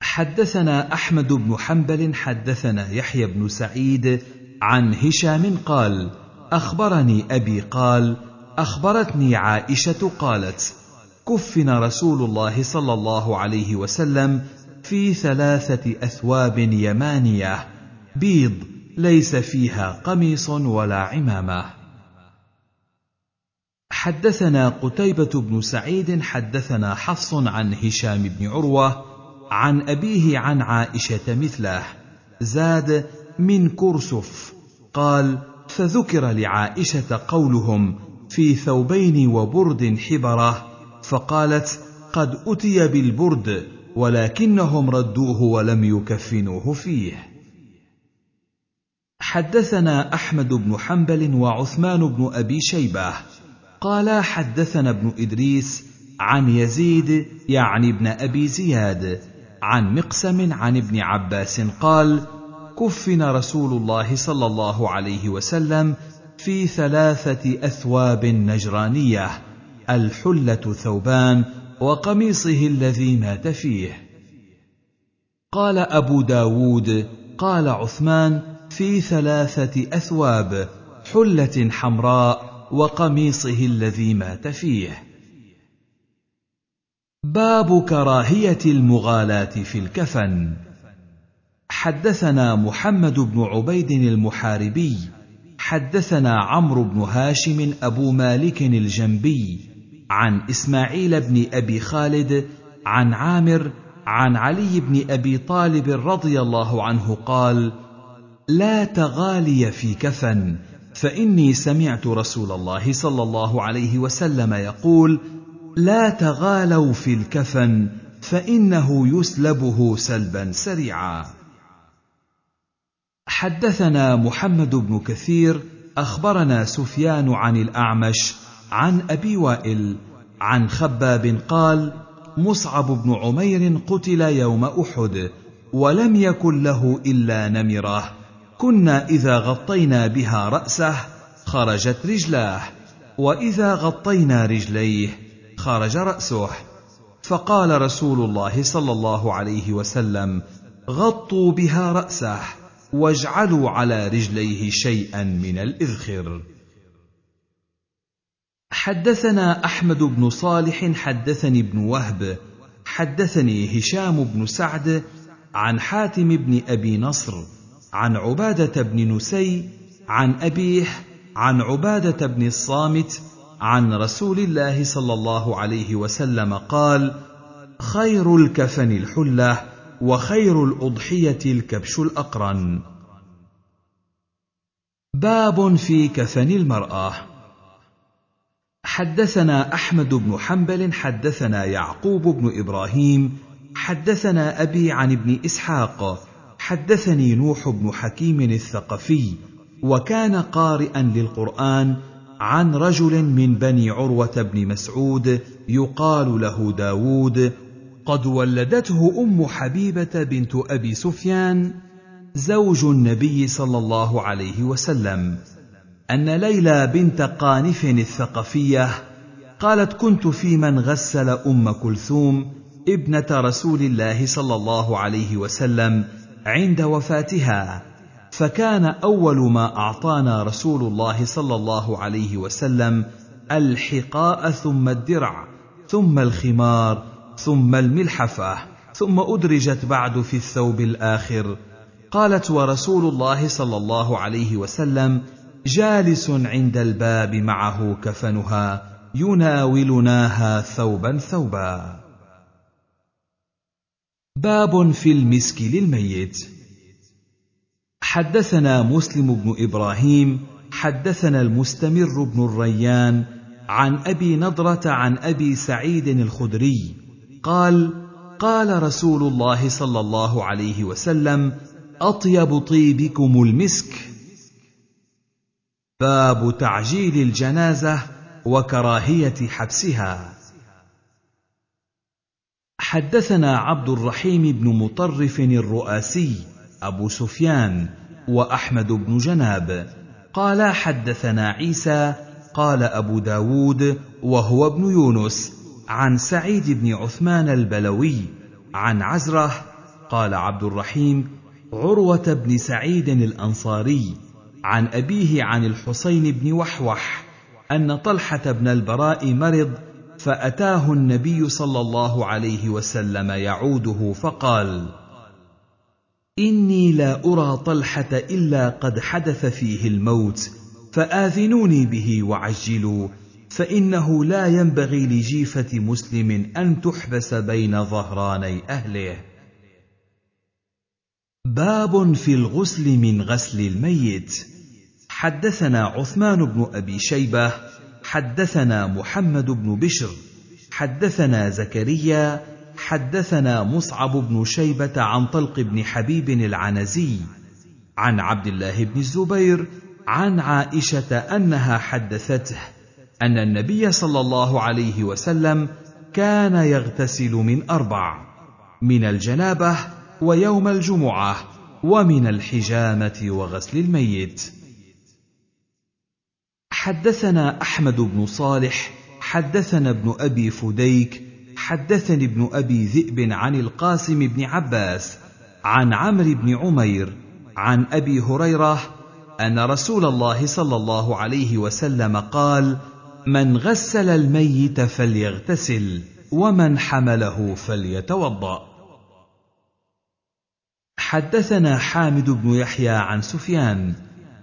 حدثنا أحمد بن حنبل حدثنا يحيى بن سعيد عن هشام قال أخبرني أبي قال أخبرتني عائشة قالت كفن رسول الله صلى الله عليه وسلم في ثلاثة أثواب يمانية بيض ليس فيها قميص ولا عمامة. حدثنا قتيبة بن سعيد حدثنا حفص عن هشام بن عروة عن أبيه عن عائشة مثله. زاد من كرسف قال فذكر لعائشة قولهم في ثوبين وبرد حبرة فقالت قد أتي بالبرد ولكنهم ردوه ولم يكفنوه فيه. حدثنا أحمد بن حنبل وعثمان بن أبي شيبة. قالا حدثنا ابن إدريس عن يزيد يعني ابن أبي زياد عن مقسم عن ابن عباس قال كفن رسول الله صلى الله عليه وسلم في ثلاثة أثواب نجرانية الحلة ثوبان وقميصه الذي مات فيه. قال أبو داود قال عثمان في ثلاثة أثواب حلة حمراء وقميصه الذي مات فيه. باب كراهية المغالاة في الكفن. حدثنا محمد بن عبيد المحاربي حدثنا عمرو بن هاشم أبو مالك الجنبي عن إسماعيل بن أبي خالد عن عامر عن علي بن أبي طالب رضي الله عنه قال لا تغالي في كفن فإني سمعت رسول الله صلى الله عليه وسلم يقول لا تغالوا في الكفن فإنه يسلبه سلبا سريعا. حدثنا محمد بن كثير أخبرنا سفيان عن الأعمش عن أبي وائل عن خباب قال مصعب بن عمير قتل يوم أحد ولم يكن له إلا نمرة. كنا إذا غطينا بها رأسه خرجت رجلاه وإذا غطينا رجليه خرج رأسه. فقال رسول الله صلى الله عليه وسلم غطوا بها رأسه واجعلوا على رجليه شيئا من الإذخر. حدثنا أحمد بن صالح حدثني ابن وهب حدثني هشام بن سعد عن حاتم بن أبي نصر عن عبادة بن نسي عن ابيه عن عبادة بن الصامت عن رسول الله صلى الله عليه وسلم قال خير الكفن الحلة وخير الأضحية الكبش الأقرن. باب في كفن المرأة. حدثنا أحمد بن حنبل حدثنا يعقوب بن إبراهيم حدثنا أبي عن ابن إسحاق حدثني نوح بن حكيم الثقفي وكان قارئا للقرآن عن رجل من بني عروة بن مسعود يقال له داود قد ولدته أم حبيبة بنت أبي سفيان زوج النبي صلى الله عليه وسلم. أن ليلى بنت قانف الثقفية قالت كنت في من غسل أم كلثوم ابنة رسول الله صلى الله عليه وسلم عند وفاتها فكان أول ما أعطانا رسول الله صلى الله عليه وسلم الحقاء ثم الدرع ثم الخمار ثم الملحفة ثم أدرجت بعد في الثوب الآخر. قالت ورسول الله صلى الله عليه وسلم جالس عند الباب معه كفنها يناولناها ثوبا ثوبا. باب في المسك للميت. حدثنا مسلم بن إبراهيم حدثنا المستمر بن الريان عن أبي نضرة عن أبي سعيد الخدري قال قال رسول الله صلى الله عليه وسلم أطيب طيبكم المسك. باب تعجيل الجنازة وكراهية حبسها. حدثنا عبد الرحيم بن مطرف الرؤاسي أبو سفيان وأحمد بن جناب. قال حدثنا عيسى قال أبو داود وهو ابن يونس عن سعيد بن عثمان البلوي عن عزرة قال عبد الرحيم عروة بن سعيد الأنصاري عن أبيه عن الحسين بن وحوح أن طلحة بن البراء مرض فأتاه النبي صلى الله عليه وسلم يعوده فقال إني لا أرى طلحة إلا قد حدث فيه الموت فآذنوني به وعجلوا فإنه لا ينبغي لجيفة مسلم أن تحبس بين ظهراني أهله. باب في الغسل من غسل الميت. حدثنا عثمان بن أبي شيبة حدثنا محمد بن بشر حدثنا زكريا حدثنا مصعب بن شيبة عن طلق بن حبيب العنزي عن عبد الله بن الزبير عن عائشة أنها حدثته أن النبي صلى الله عليه وسلم كان يغتسل من أربع من الجنابة ويوم الجمعة ومن الحجامة وغسل الميت. حدثنا أحمد بن صالح حدثنا ابن أبي فديك حدثني ابن أبي ذئب عن القاسم بن عباس عن عمرو بن عمير عن أبي هريرة أن رسول الله صلى الله عليه وسلم قال من غسل الميت فليغتسل ومن حمله فليتوضأ. حدثنا حامد بن يحيى عن سفيان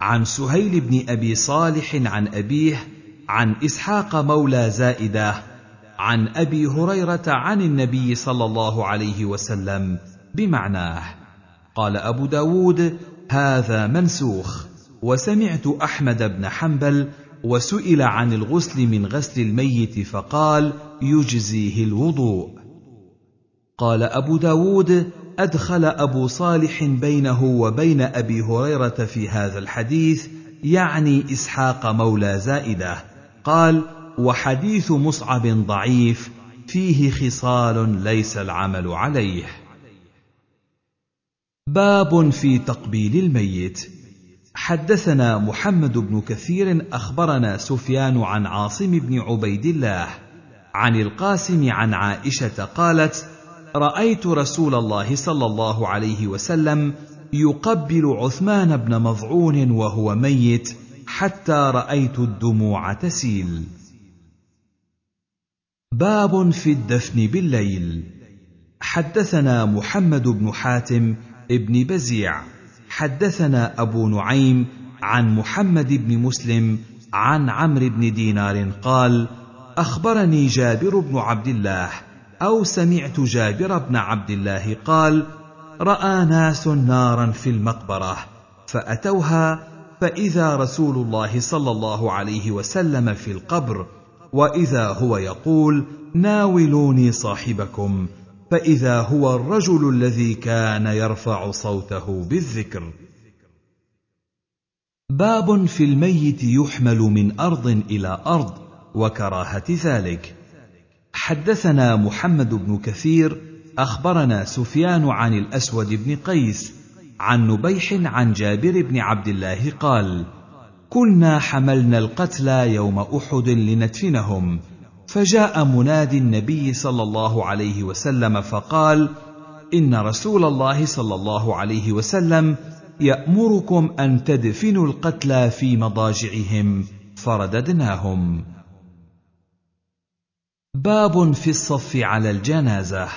عن سهيل بن أبي صالح عن أبيه عن إسحاق مولى زائدة عن أبي هريرة عن النبي صلى الله عليه وسلم بمعناه. قال أبو داود هذا منسوخ وسمعت أحمد بن حنبل وسئل عن الغسل من غسل الميت فقال يجزيه الوضوء. قال أبو داود أدخل أبو صالح بينه وبين أبي هريرة في هذا الحديث يعني إسحاق مولى زائدة. قال وحديث مصعب ضعيف فيه خصال ليس العمل عليه. باب في تقبيل الميت. حدثنا محمد بن كثير أخبرنا سفيان عن عاصم بن عبيد الله عن القاسم عن عائشة قالت رأيت رسول الله صلى الله عليه وسلم يقبل عثمان بن مظعون وهو ميت حتى رأيت الدموع تسيل. باب في الدفن بالليل. حدثنا محمد بن حاتم ابن بزيع. حدثنا أبو نعيم عن محمد بن مسلم عن عمرو بن دينار قال أخبرني جابر بن عبد الله أو سمعت جابر بن عبد الله قال رأى ناس نارا في المقبرة فأتوها فإذا رسول الله صلى الله عليه وسلم في القبر وإذا هو يقول ناولوني صاحبكم فإذا هو الرجل الذي كان يرفع صوته بالذكر. باب في الميت يحمل من أرض إلى أرض وكراهة ذلك. حدثنا محمد بن كثير أخبرنا سفيان عن الأسود بن قيس عن نبيح عن جابر بن عبد الله قال كنا حملنا القتلى يوم أحد لندفنهم فجاء منادي النبي صلى الله عليه وسلم فقال إن رسول الله صلى الله عليه وسلم يأمركم أن تدفنوا القتلى في مضاجعهم. فرددناهم. باب في الصف على الجنازة.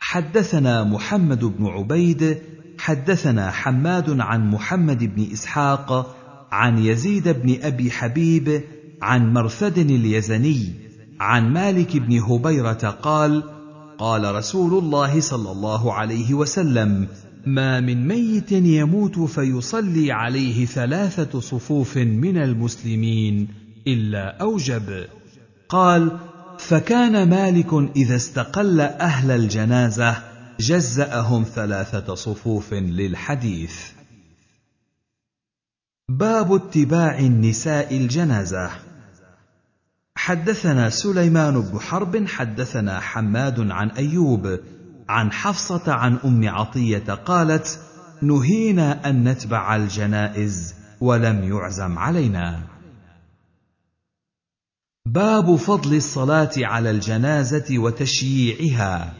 حدثنا محمد بن عبيد حدثنا حماد عن محمد بن إسحاق عن يزيد بن أبي حبيب عن مرثد اليزني عن مالك بن هبيرة قال قال رسول الله صلى الله عليه وسلم ما من ميت يموت فيصلي عليه ثلاثة صفوف من المسلمين إلا أوجب قال فكان مالك إذا استقل أهل الجنازة جزأهم ثلاثة صفوف للحديث. باب اتباع النساء الجنازة. حدثنا سليمان بن حرب حدثنا حماد عن أيوب عن حفصة عن أم عطية قالت نهينا أن نتبع الجنائز ولم يعزم علينا. باب فضل الصلاة على الجنازة وتشييعها.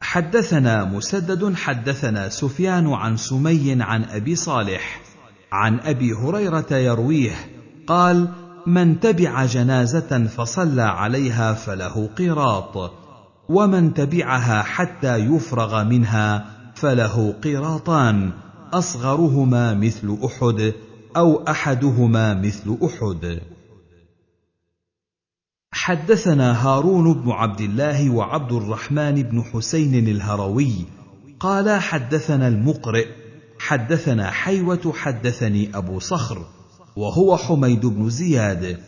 حدثنا مسدد حدثنا سفيان عن سمي عن أبي صالح عن أبي هريرة يرويه قال من تبع جنازة فصلى عليها فله قيراط ومن تبعها حتى يفرغ منها فله قيراطان أصغرهما مثل أحد أو أحدهما مثل أحد. حدثنا هارون بن عبد الله وعبد الرحمن بن حسين الهروي. قال حدثنا المقرئ حدثنا حيوة حدثني أبو صخر وهو حميد بن زياد.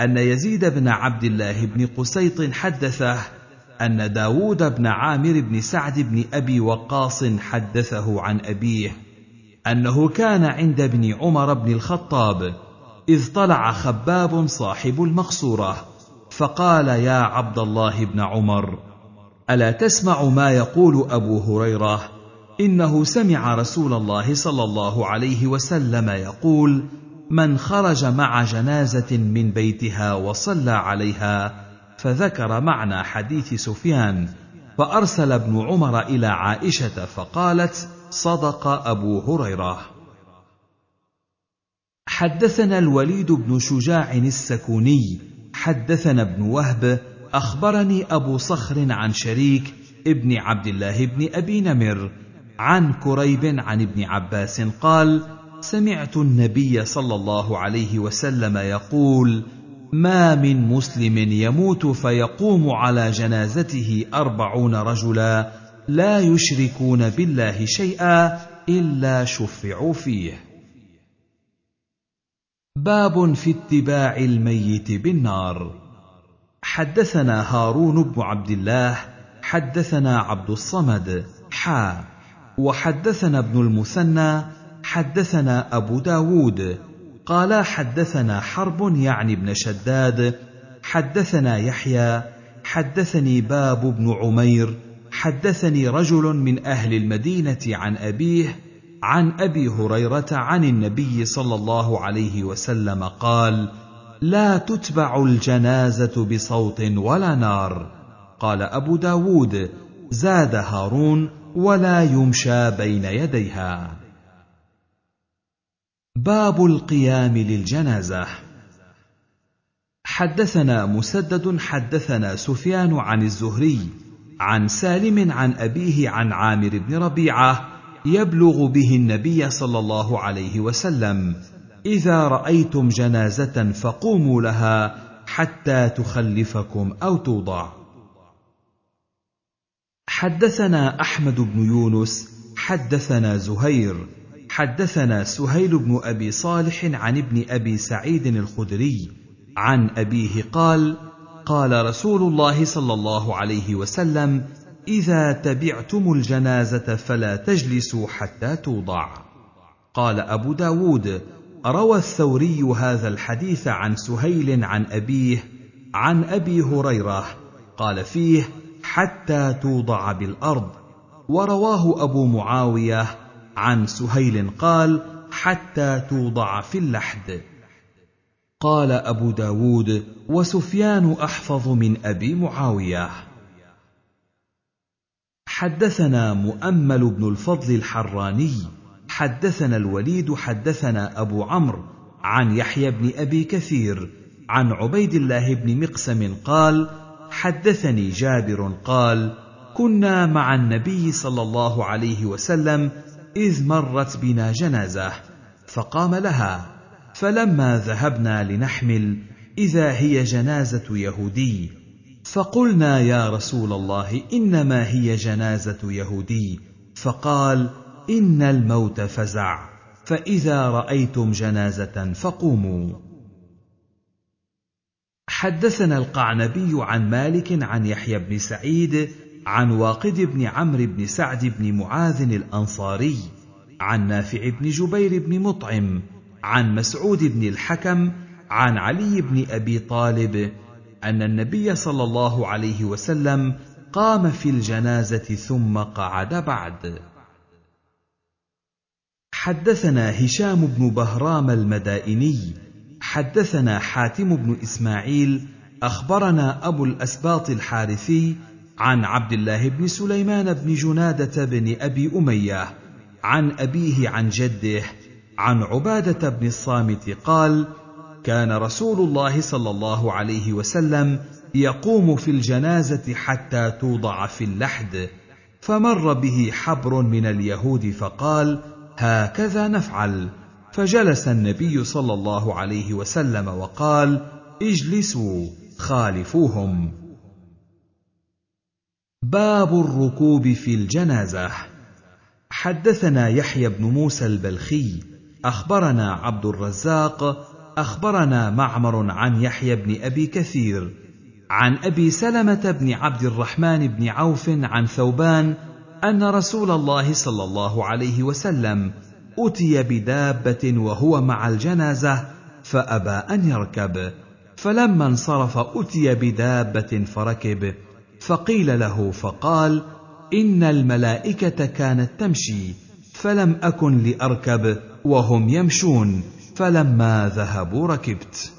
أن يزيد بن عبد الله بن قسيط حدثه أن داود بن عامر بن سعد بن أبي وقاص حدثه عن أبيه أنه كان عند ابن عمر بن الخطاب إذ طلع خباب صاحب المقصورة. فقال يا عبد الله بن عمر ألا تسمع ما يقول أبو هريرة؟ إنه سمع رسول الله صلى الله عليه وسلم يقول من خرج مع جنازة من بيتها وصلى عليها فذكر معنى حديث سفيان فأرسل ابن عمر إلى عائشة فقالت صدق أبو هريرة. حدثنا الوليد بن شجاع السكوني حدثنا ابن وهب أخبرني أبو صخر عن شريك ابن عبد الله بن أبي نمر عن كريب عن ابن عباس قال سمعت النبي صلى الله عليه وسلم يقول ما من مسلم يموت فيقوم على جنازته أربعون رجلا لا يشركون بالله شيئا إلا شفعوا فيه. باب في اتباع الميت بالنار. حدثنا هارون بن عبد الله حدثنا عبد الصمد حا. وحدثنا ابن المثنى حدثنا أبو داود. قال حدثنا حرب يعني ابن شداد حدثنا يحيى حدثني باب بن عمير حدثني رجل من أهل المدينة عن أبيه عن أبي هريرة عن النبي صلى الله عليه وسلم قال لا تتبع الجنازة بصوت ولا نار. قال أبو داود زاد هارون ولا يمشى بين يديها. باب القيام للجنازة. حدثنا مسدد حدثنا سفيان عن الزهري عن سالم عن أبيه عن عامر بن ربيعة يبلغ به النبي صلى الله عليه وسلم إذا رأيتم جنازة فقوموا لها حتى تخلفكم أو توضع. حدثنا أحمد بن يونس حدثنا زهير حدثنا سهيل بن أبي صالح عن ابن أبي سعيد الخدري عن أبيه قال قال رسول الله صلى الله عليه وسلم إذا تبعتم الجنازة فلا تجلسوا حتى توضع. قال أبو داود روى الثوري هذا الحديث عن سهيل عن أبيه عن أبي هريرة قال فيه حتى توضع بالأرض. ورواه أبو معاوية عن سهيل قال حتى توضع في اللحد. قال أبو داود وسفيان أحفظ من أبي معاوية. حدثنا مؤمل بن الفضل الحراني حدثنا الوليد حدثنا أبو عمرو عن يحيى بن أبي كثير عن عبيد الله بن مقسم قال حدثني جابر قال كنا مع النبي صلى الله عليه وسلم إذ مرت بنا جنازة فقام لها فلما ذهبنا لنحمل إذا هي جنازة يهودي. فقلنا يا رسول الله إنما هي جنازة يهودي. فقال إن الموت فزع. فإذا رأيتم جنازة فقوموا. حدثنا القعنبي عن مالك عن يحيى بن سعيد عن واقد بن عمرو بن سعد بن معاذ الأنصاري عن نافع بن جبير بن مطعم عن مسعود بن الحكم عن علي بن أبي طالب أن النبي صلى الله عليه وسلم قام في الجنازة ثم قعد بعد. حدثنا هشام بن بهرام المدائني حدثنا حاتم بن إسماعيل أخبرنا أبو الأسباط الحارثي عن عبد الله بن سليمان بن جنادة بن أبي أمية عن أبيه عن جده عن عبادة بن الصامت قال كان رسول الله صلى الله عليه وسلم يقوم في الجنازة حتى توضع في اللحد فمر به حبر من اليهود فقال هكذا نفعل. فجلس النبي صلى الله عليه وسلم وقال اجلسوا خالفوهم. باب الركوب في الجنازة. حدثنا يحيى بن موسى البلخي أخبرنا عبد الرزاق أخبرنا معمر عن يحيى بن أبي كثير عن أبي سلمة بن عبد الرحمن بن عوف عن ثوبان أن رسول الله صلى الله عليه وسلم أتي بدابة وهو مع الجنازة فأبى أن يركب فلما انصرف أتي بدابة فركب فقيل له فقال إن الملائكة كانت تمشي فلم أكن لأركب وهم يمشون. فلما ذهبوا ركبت.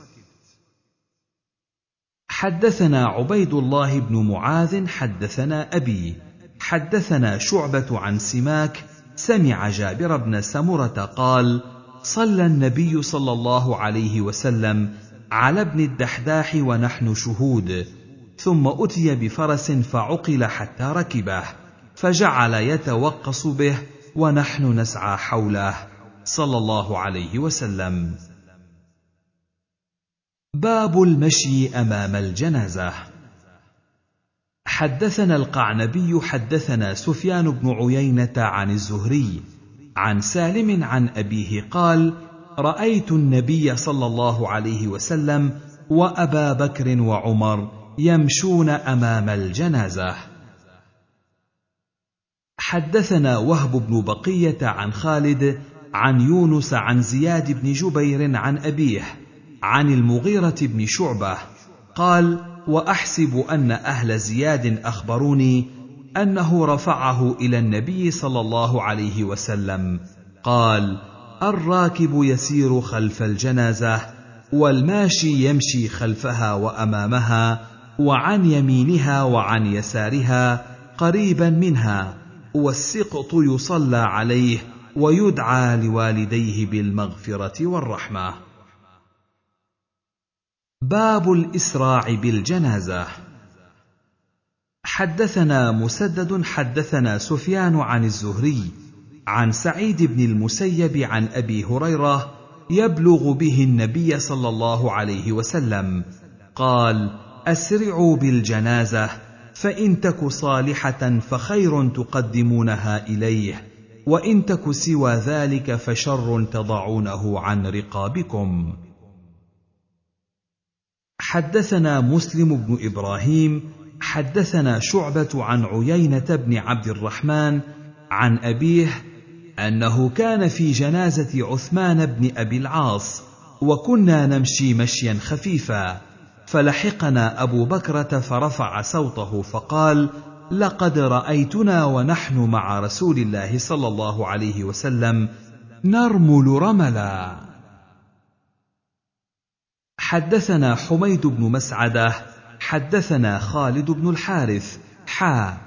حدثنا عبيد الله بن معاذ حدثنا أبي. حدثنا شعبة عن سماك. سمع جابر بن سمرة قال صلى النبي صلى الله عليه وسلم على ابن الدحداح ونحن شهود. ثم أتي بفرس فعقل حتى ركبه فجعل يتوقص به ونحن نسعى حوله. صلى الله عليه وسلم. باب المشي أمام الجنازة. حدثنا القعنبي حدثنا سفيان بن عيينة عن الزهري عن سالم عن أبيه قال رأيت النبي صلى الله عليه وسلم وأبا بكر وعمر يمشون أمام الجنازة. حدثنا وهب بن بقية عن خالد عن يونس عن زياد بن جبير عن أبيه عن المغيرة بن شعبة قال وأحسب أن أهل زياد أخبروني أنه رفعه إلى النبي صلى الله عليه وسلم قال الراكب يسير خلف الجنازة والماشي يمشي خلفها وأمامها وعن يمينها وعن يسارها قريبا منها والسقط يصلى عليه ويدعى لوالديه بالمغفرة والرحمة. باب الإسراع بالجنازة. حدثنا مسدد حدثنا سفيان عن الزهري عن سعيد بن المسيب عن أبي هريرة يبلغ به النبي صلى الله عليه وسلم قال أسرعوا بالجنازة فإن تك صالحة فخير تقدمونها إليه. وإن تك سوى ذلك فشر تضعونه عن رقابكم. حدثنا مسلم بن إبراهيم حدثنا شعبة عن عيينة بن عبد الرحمن عن أبيه أنه كان في جنازة عثمان بن أبي العاص وكنا نمشي مشيا خفيفا فلحقنا أبو بكرة فرفع صوته فقال لقد رأيتنا ونحن مع رسول الله صلى الله عليه وسلم نرمل رملا. حدثنا حميد بن مسعدة حدثنا خالد بن الحارث حا.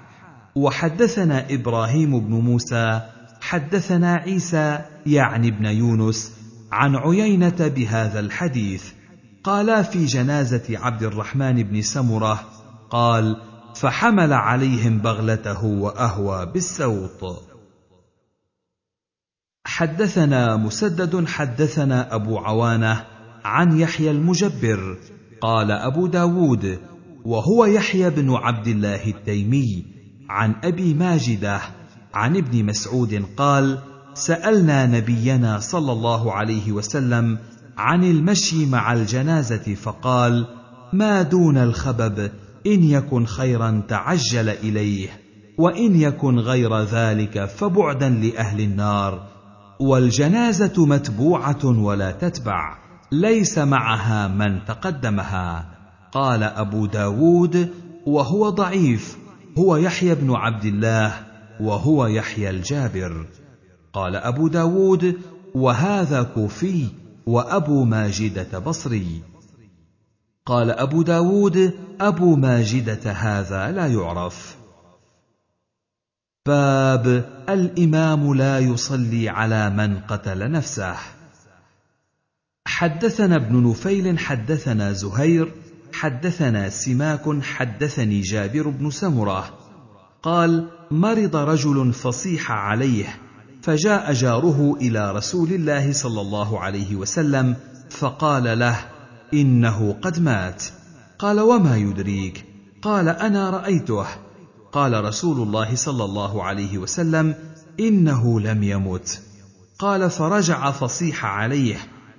وحدثنا إبراهيم بن موسى حدثنا عيسى يعني ابن يونس عن عيينة بهذا الحديث. قالا في جنازة عبد الرحمن بن سمرة قال فحمل عليهم بغلته وأهوى بالسوط. حدثنا مسدد حدثنا أبو عوانة عن يحيى المجبر قال أبو داود وهو يحيى بن عبد الله التيمي عن أبي ماجدة عن ابن مسعود قال سألنا نبينا صلى الله عليه وسلم عن المشي مع الجنازة فقال ما دون الخبب؟ إن يكن خيرا تعجل إليه وإن يكن غير ذلك فبعدا لأهل النار. والجنازة متبوعة ولا تتبع ليس معها من تقدمها. قال أبو داود وهو ضعيف هو يحيى بن عبد الله وهو يحيى الجابر. قال أبو داود وهذا كوفي وأبو ماجدة بصري. قال أبو داود أبو ماجدة هذا لا يعرف. باب الإمام لا يصلي على من قتل نفسه. حدثنا ابن نفيل حدثنا زهير حدثنا سماك حدثني جابر بن سمرة. قال مرض رجل فصيح عليه فجاء جاره إلى رسول الله صلى الله عليه وسلم فقال له إنه قد مات. قال وما يدريك؟ قال أنا رأيته. قال رسول الله صلى الله عليه وسلم إنه لم يمت. قال فرجع فصيح عليه.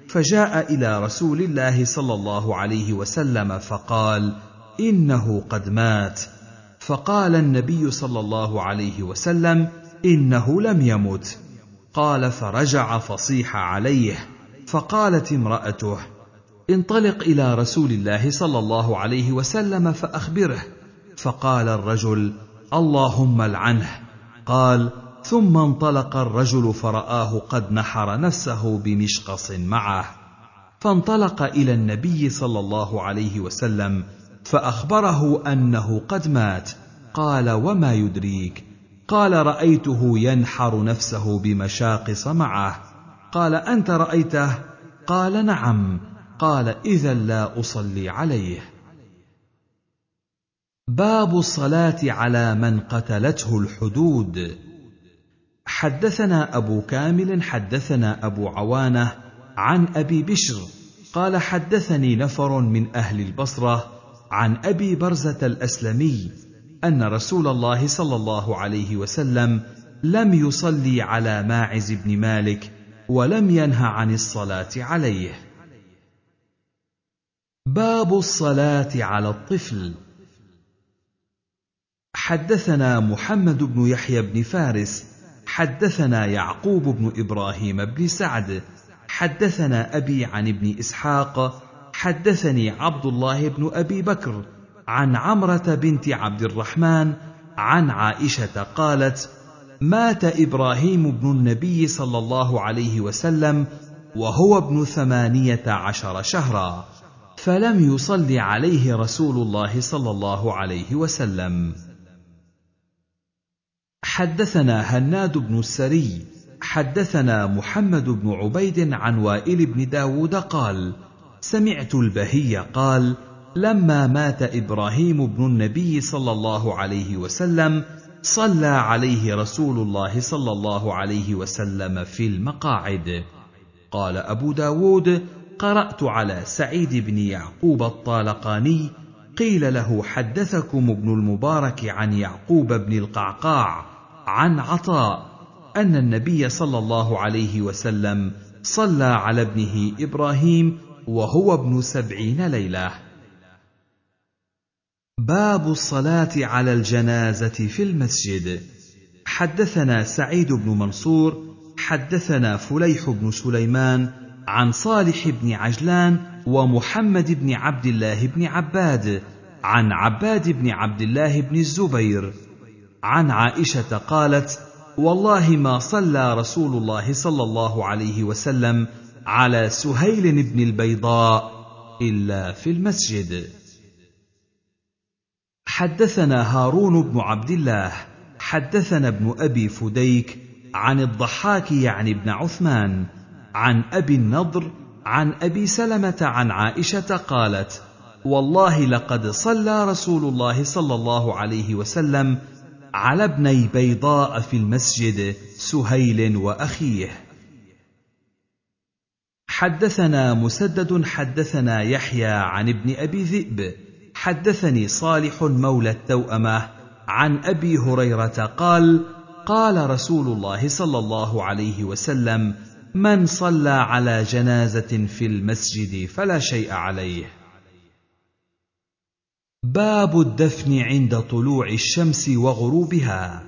فجاء إلى رسول الله صلى الله عليه وسلم فقال إنه قد مات. فقال النبي صلى الله عليه وسلم إنه لم يمت. قال فرجع فصيح عليه. فقالت امرأته انطلق إلى رسول الله صلى الله عليه وسلم فأخبره فقال الرجل اللهم العنه قال ثم انطلق الرجل فرآه قد نحر نفسه بمشقص معه. فانطلق إلى النبي صلى الله عليه وسلم فأخبره أنه قد مات. قال وما يدريك. قال رأيته ينحر نفسه بمشاقص معه. قال أنت رأيته؟ قال نعم. قال إذا لا أصلي عليه. باب الصلاة على من قتلته الحدود. حدثنا أبو كامل حدثنا أبو عوانة عن أبي بشر قال حدثني نفر من أهل البصرة عن أبي برزة الأسلمي أن رسول الله صلى الله عليه وسلم لم يصلي على ماعز بن مالك ولم ينه عن الصلاة عليه. باب الصلاة على الطفل. حدثنا محمد بن يحيى بن فارس حدثنا يعقوب بن إبراهيم بن سعد حدثنا أبي عن ابن إسحاق حدثني عبد الله بن أبي بكر عن عمرة بنت عبد الرحمن عن عائشة قالت مات إبراهيم بن النبي صلى الله عليه وسلم وهو ابن ثمانية عشر شهرا. فلم يصل عليه رسول الله صلى الله عليه وسلم. حدثنا هناد بن السري حدثنا محمد بن عبيد عن وائل بن داود قال سمعت البهي قال لما مات إبراهيم بن النبي صلى الله عليه وسلم صلى عليه رسول الله صلى الله عليه وسلم في المقاعد. قال أبو داود قرأت على سعيد بن يعقوب الطالقاني قيل له حدثكم ابن المبارك عن يعقوب بن القعقاع عن عطاء أن النبي صلى الله عليه وسلم صلى على ابنه إبراهيم وهو ابن سبعين ليلة. باب الصلاة على الجنازة في المسجد. حدثنا سعيد بن منصور حدثنا فليح بن سليمان عن صالح بن عجلان ومحمد بن عبد الله بن عباد عن عباد بن عبد الله بن الزبير. عن عائشة قالت والله ما صلى رسول الله صلى الله عليه وسلم على سهيل بن البيضاء إلا في المسجد. حدثنا هارون بن عبد الله حدثنا ابن أبي فديك عن الضحاك يعني ابن عثمان. عن أبي النضر عن أبي سلمة عن عائشة قالت والله لقد صلى رسول الله صلى الله عليه وسلم على ابني بيضاء في المسجد سهيل وأخيه. حدثنا مسدد حدثنا يحيى عن ابن أبي ذئب. حدثني صالح مولى التوأمة عن أبي هريرة قال قال رسول الله صلى الله عليه وسلم من صلى على جنازة في المسجد فلا شيء عليه. باب الدفن عند طلوع الشمس وغروبها.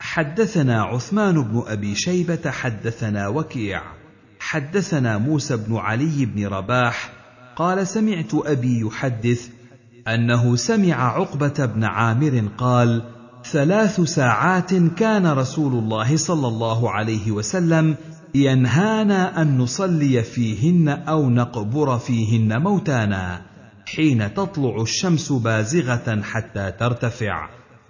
حدثنا عثمان بن أبي شيبة حدثنا وكيع حدثنا موسى بن علي بن رباح قال سمعت أبي يحدث أنه سمع عقبة بن عامر قال ثلاث ساعات كان رسول الله صلى الله عليه وسلم ينهانا أن نصلي فيهن أو نقبر فيهن موتانا حين تطلع الشمس بازغة حتى ترتفع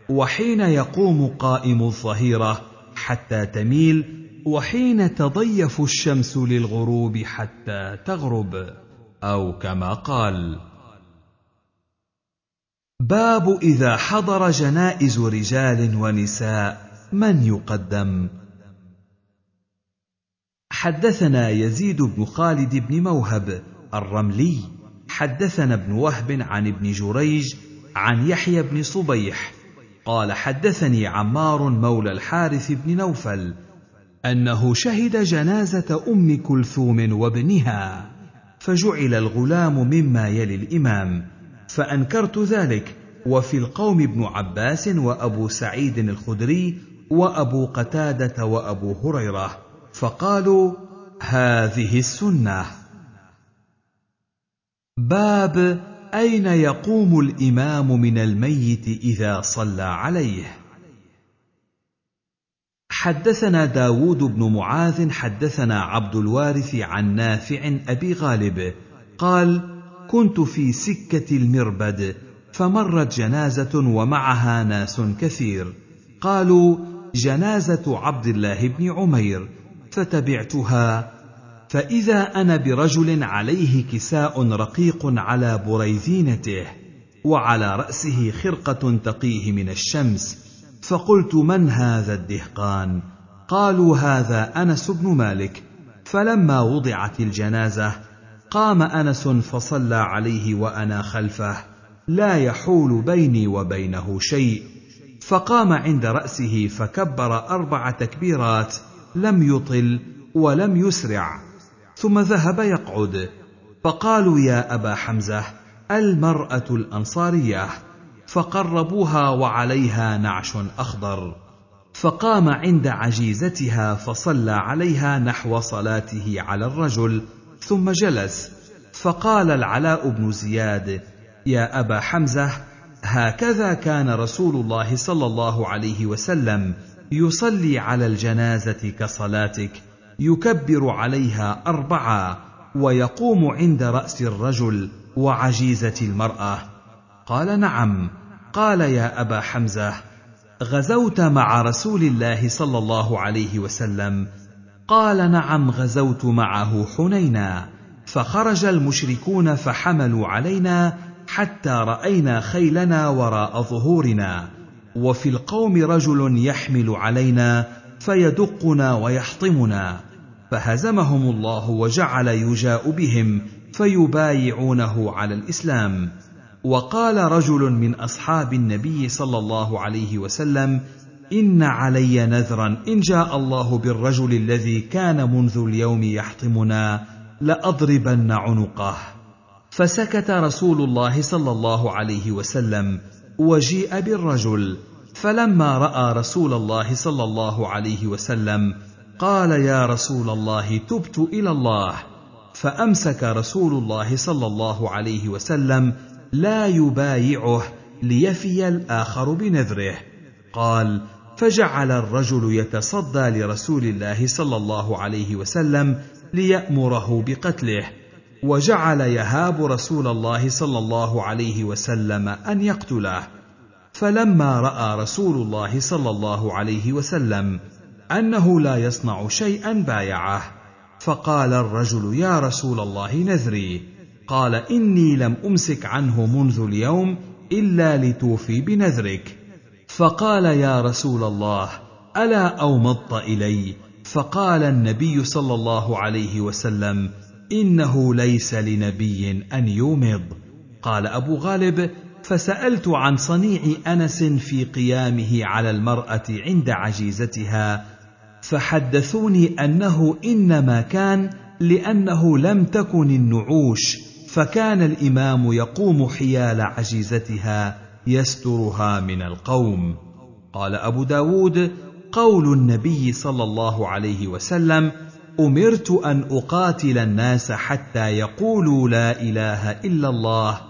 وحين يقوم قائم الظهيرة حتى تميل وحين تضيف الشمس للغروب حتى تغرب أو كما قال باب إذا حضر جنائز رجال ونساء من يقدم؟ حدثنا يزيد بن خالد بن موهب الرملي حدثنا ابن وهب عن ابن جريج عن يحيى بن صبيح قال حدثني عمار مولى الحارث بن نوفل أنه شهد جنازة أم كلثوم وابنها فجعل الغلام مما يلي الإمام فأنكرت ذلك وفي القوم ابن عباس وأبو سعيد الخدري وأبو قتادة وأبو هريرة فقالوا هذه السنة. باب أين يقوم الإمام من الميت إذا صلى عليه؟ حدثنا داود بن معاذ حدثنا عبد الوارث عن نافع أبي غالب قال كنت في سكة المربد فمرت جنازة ومعها ناس كثير. قالوا جنازة عبد الله بن عمير فتبعتها. فإذا أنا برجل عليه كساء رقيق على بريذينته وعلى رأسه خرقة تقيه من الشمس فقلت من هذا الدهقان؟ قالوا هذا أنس بن مالك. فلما وضعت الجنازة قام أنس فصلى عليه وأنا خلفه. لا يحول بيني وبينه شيء. فقام عند رأسه فكبر أربع تكبيرات لم يطل ولم يسرع. ثم ذهب يقعد. فقالوا يا أبا حمزة المرأة الأنصارية. فقربوها وعليها نعش أخضر. فقام عند عجيزتها فصلى عليها نحو صلاته على الرجل ثم جلس. فقال العلاء بن زياد يا أبا حمزة هكذا كان رسول الله صلى الله عليه وسلم يصلي على الجنازة كصلاتك يكبر عليها اربعا ويقوم عند رأس الرجل وعجيزة المرأة. قال نعم. قال يا أبا حمزة غزوت مع رسول الله صلى الله عليه وسلم. قال نعم غزوت معه حنينا فخرج المشركون فحملوا علينا حتى رأينا خيلنا وراء ظهورنا. وفي القوم رجل يحمل علينا فيدقنا ويحطمنا. فهزمهم الله وجعل يجاء بهم فيبايعونه على الإسلام. وقال رجل من أصحاب النبي صلى الله عليه وسلم إن علي نذرا إن جاء الله بالرجل الذي كان منذ اليوم يحطمنا لأضربن عنقه. فسكت رسول الله صلى الله عليه وسلم وجيء بالرجل فلما رأى رسول الله صلى الله عليه وسلم قال يا رسول الله تبت إلى الله فأمسك رسول الله صلى الله عليه وسلم لا يبايعه ليفي الآخر بنذره. قال فجعل الرجل يتصدى لرسول الله صلى الله عليه وسلم ليأمره بقتله. وجعل يهاب رسول الله صلى الله عليه وسلم أن يقتله فلما رأى رسول الله صلى الله عليه وسلم أنه لا يصنع شيئا بايعه فقال الرجل يا رسول الله نذري. قال إني لم أمسك عنه منذ اليوم إلا لتوفي بنذرك. فقال يا رسول الله ألا أومضت إلي؟ فقال النبي صلى الله عليه وسلم إنه ليس لنبي أن يومض. قال أبو غالب فسألت عن صنيع أنس في قيامه على المرأة عند عجيزتها فحدثوني أنه إنما كان لأنه لم تكن النعوش فكان الإمام يقوم حيال عجيزتها يسترها من القوم. قال أبو داود قول النبي صلى الله عليه وسلم أمرت أن أقاتل الناس حتى يقولوا لا إله إلا الله.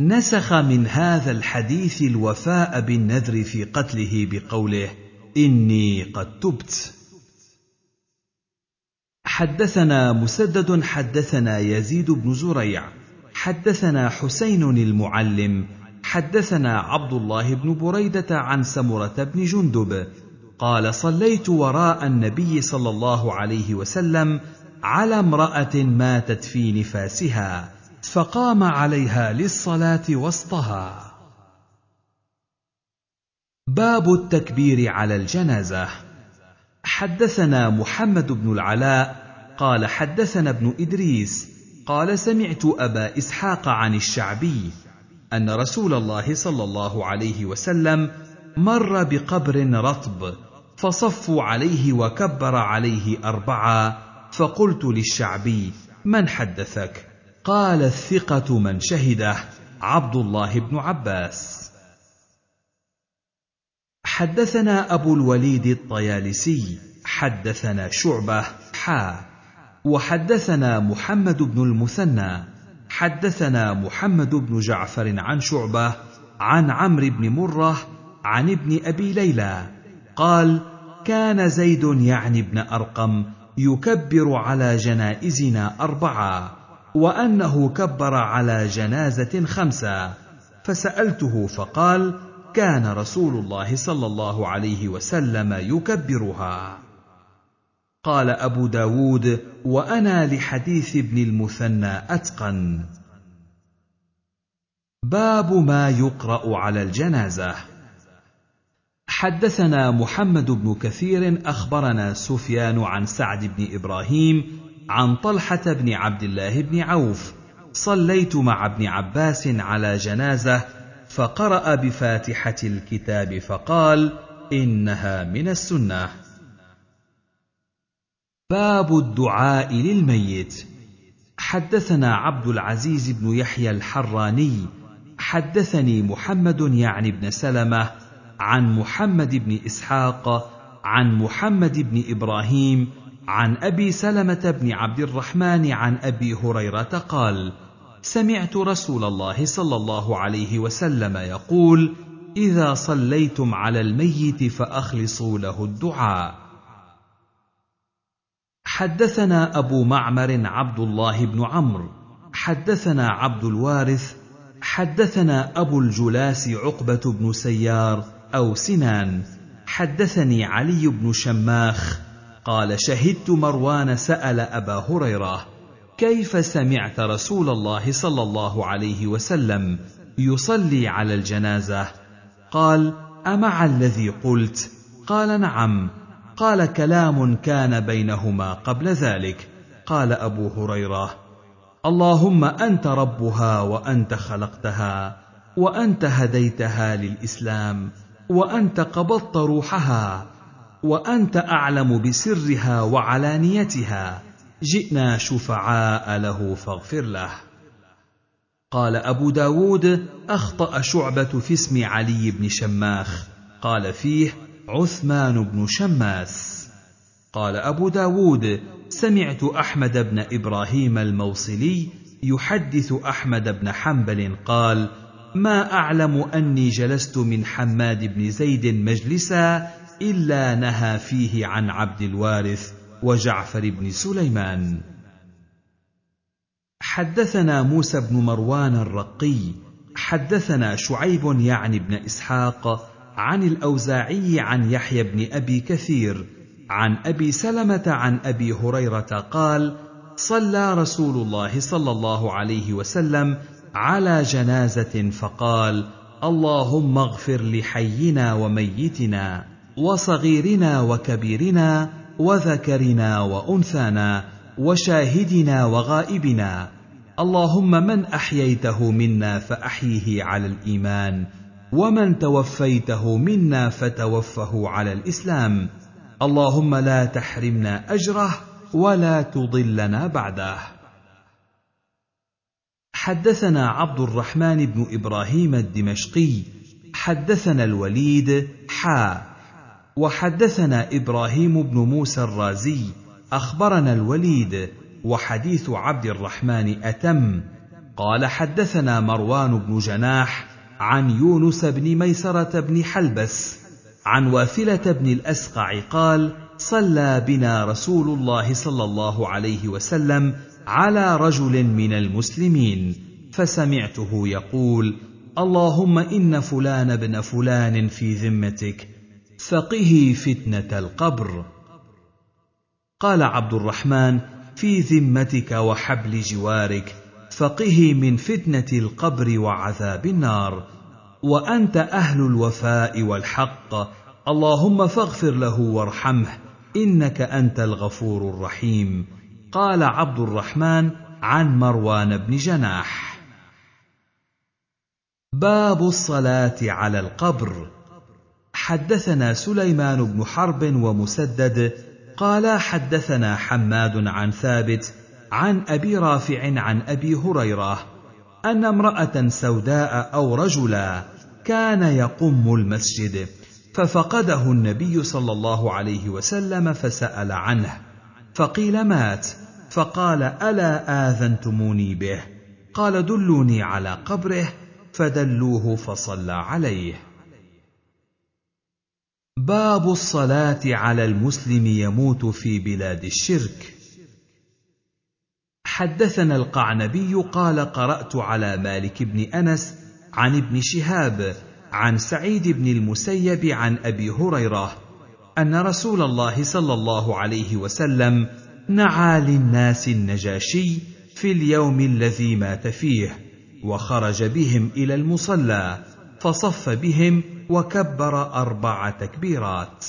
نسخ من هذا الحديث الوفاء بالنذر في قتله بقوله إني قد تبت. حدثنا مسدد حدثنا يزيد بن زريع حدثنا حسين المعلم حدثنا عبد الله بن بريدة عن سمرة بن جندب قال صليت وراء النبي صلى الله عليه وسلم على امرأة ماتت في نفاسها فقام عليها للصلاة وسطها. باب التكبير على الجنازة. حدثنا محمد بن العلاء قال حدثنا ابن إدريس قال سمعت أبا إسحاق عن الشعبي أن رسول الله صلى الله عليه وسلم مر بقبر رطب فصفوا عليه وكبر عليه اربعا فقلت للشعبي من حدثك؟ قال الثقة من شهده عبد الله بن عباس. حدثنا أبو الوليد الطيالسي حدثنا شعبة حا. وحدثنا محمد بن المثنى حدثنا محمد بن جعفر عن شعبة عن عمرو بن مرة عن ابن أبي ليلى. قال كان زيد يعني ابن أرقم يكبر على جنائزنا أربعة وأنه كبر على جنازة خمسة. فسألته فقال كان رسول الله صلى الله عليه وسلم يكبرها. قال أبو داود وأنا لحديث ابن المثنى أتقن. باب ما يقرأ على الجنازة. حدثنا محمد بن كثير أخبرنا سفيان عن سعد بن إبراهيم عن طلحة بن عبد الله بن عوف. صليت مع ابن عباس على جنازة فقرأ بفاتحة الكتاب فقال إنها من السنة. باب الدعاء للميت. حدثنا عبد العزيز بن يحيى الحراني. حدثني محمد يعني بن سلمة عن محمد بن إسحاق عن محمد بن إبراهيم عن أبي سلمة بن عبد الرحمن عن أبي هريرة قال سمعت رسول الله صلى الله عليه وسلم يقول إذا صليتم على الميت فأخلصوا له الدعاء. حدثنا أبو معمر عبد الله بن عمرو حدثنا عبد الوارث حدثنا أبو الجلاس عقبة بن سيار أو سنان. حدثني علي بن شماخ. قال شهدت مروان سأل أبا هريرة كيف سمعت رسول الله صلى الله عليه وسلم يصلي على الجنازة؟ قال أمع الذي قلت. قال نعم. قال كلام كان بينهما قبل ذلك. قال أبو هريرة اللهم أنت ربها وأنت خلقتها وأنت هديتها للإسلام. وأنت قبضت روحها وأنت أعلم بسرها وعلانيتها. جئنا شفعاء له فاغفر له. قال أبو داود أخطأ شعبة في اسم علي بن شماخ. قال فيه عثمان بن شماس. قال أبو داود سمعت أحمد بن إبراهيم الموصلي يحدث أحمد بن حنبل قال ما أعلم أني جلست من حماد بن زيد مجلسا إلا نهى فيه عن عبد الوارث وجعفر بن سليمان. حدثنا موسى بن مروان الرقي حدثنا شعيب يعني بن إسحاق عن الأوزاعي عن يحيى بن أبي كثير عن أبي سلمة عن أبي هريرة قال صلى رسول الله صلى الله عليه وسلم على جنازة فقال اللهم اغفر لحينا وميتنا وصغيرنا وكبيرنا وذكرنا وأنثانا وشاهدنا وغائبنا. اللهم من أحييته منا فأحيه على الإيمان ومن توفيته منا فتوفه على الإسلام. اللهم لا تحرمنا أجره ولا تضلنا بعده. حدثنا عبد الرحمن بن إبراهيم الدمشقي حدثنا الوليد حا وحدثنا إبراهيم بن موسى الرازي أخبرنا الوليد وحديث عبد الرحمن أتم. قال حدثنا مروان بن جناح عن يونس بن ميسرة بن حلبس عن واثلة بن الأسقع قال صلى بنا رسول الله صلى الله عليه وسلم على رجل من المسلمين فسمعته يقول اللهم إن فلان بن فلان في ذمتك فقه فتنة القبر. قال عبد الرحمن في ذمتك وحبل جوارك فقه من فتنة القبر وعذاب النار. وأنت أهل الوفاء والحق اللهم فاغفر له وارحمه إنك أنت الغفور الرحيم. قال عبد الرحمن عن مروان بن جناح. باب الصلاة على القبر. حدثنا سليمان بن حرب ومسدد قال حدثنا حماد عن ثابت عن أبي رافع عن أبي هريرة أن امرأة سوداء أو رجلا كان يقم المسجد ففقده النبي صلى الله عليه وسلم فسأل عنه فقيل مات. فقال ألا آذنتموني به؟ قال دلوني على قبره. فدلوه فصلى عليه. باب الصلاة على المسلم يموت في بلاد الشرك. حدثنا القعنبي قال قرأت على مالك بن أنس عن ابن شهاب عن سعيد بن المسيب عن أبي هريرة أن رسول الله صلى الله عليه وسلم نعى للناس النجاشي في اليوم الذي مات فيه وخرج بهم إلى المصلى فصف بهم وكبر أربع تكبيرات.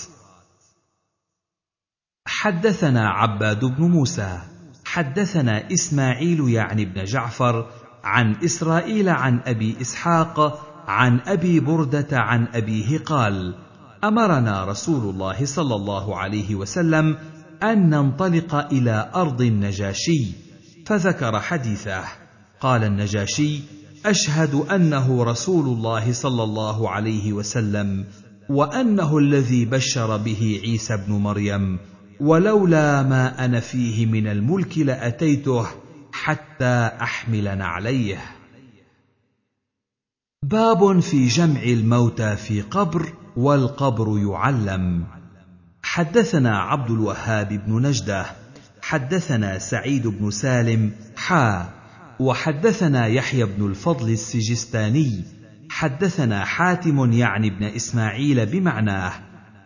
حدثنا عباد بن موسى حدثنا إسماعيل يعني بن جعفر عن إسرائيل عن أبي إسحاق عن أبي بردة عن أبيه قال أمرنا رسول الله صلى الله عليه وسلم أن ننطلق إلى أرض النجاشي فذكر حديثه قال النجاشي أشهد أنه رسول الله صلى الله عليه وسلم وأنه الذي بشر به عيسى ابن مريم ولولا ما أنا فيه من الملك لأتيته حتى أحمل نعليه باب في جمع الموتى في قبر والقبر يعلم. حدثنا عبد الوهاب بن نجدة حدثنا سعيد بن سالم حا وحدثنا يحيى بن الفضل السجستاني حدثنا حاتم يعني بن إسماعيل بمعناه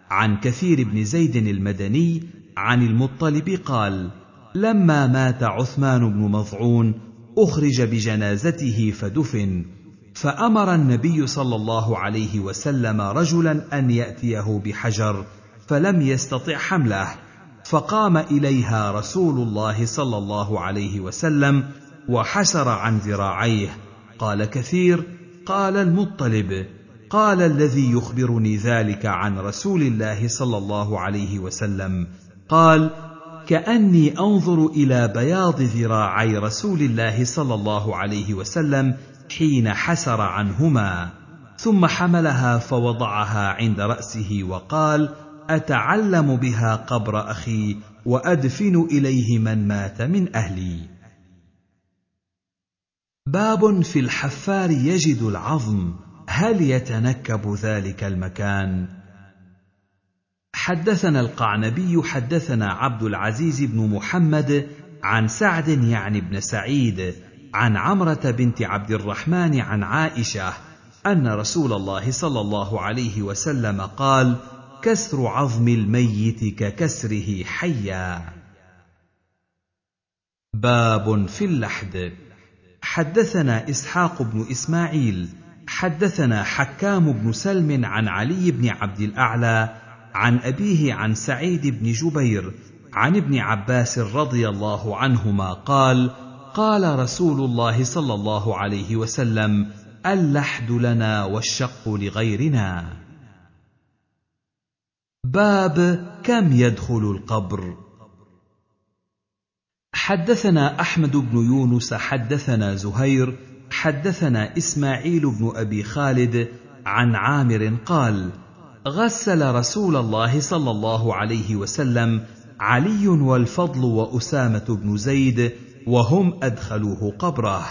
عن كثير بن زيد المدني عن المطلب قال لما مات عثمان بن مظعون أخرج بجنازته فدفن فأمر النبي صلى الله عليه وسلم رجلا أن يأتيه بحجر فلم يستطع حمله فقام إليها رسول الله صلى الله عليه وسلم وحسر عن ذراعيه. قال كثير قال المطلب قال الذي يخبرني ذلك عن رسول الله صلى الله عليه وسلم. قال كأني أنظر إلى بياض ذراعي رسول الله صلى الله عليه وسلم حين حسر عنهما ثم حملها فوضعها عند رأسه وقال أتعلم بها قبر أخي وأدفن إليه من مات من أهلي. باب في الحفار يجد العظم هل يتنكب ذلك المكان؟ حدثنا القعنبي حدثنا عبد العزيز بن محمد عن سعد يعني بن سعيد عن عمرة بنت عبد الرحمن عن عائشة أن رسول الله صلى الله عليه وسلم قال كسر عظم الميت ككسره حيا. باب في اللحد. حدثنا إسحاق بن إسماعيل حدثنا حكام بن سلم عن علي بن عبد الأعلى عن أبيه عن سعيد بن جبير عن ابن عباس رضي الله عنهما قال قال رسول الله صلى الله عليه وسلم اللحد لنا والشق لغيرنا. باب كم يدخل القبر. حدثنا أحمد بن يونس حدثنا زهير حدثنا إسماعيل بن أبي خالد عن عامر قال غسل رسول الله صلى الله عليه وسلم علي والفضل وأسامة بن زيد وهم أدخلوه قبره.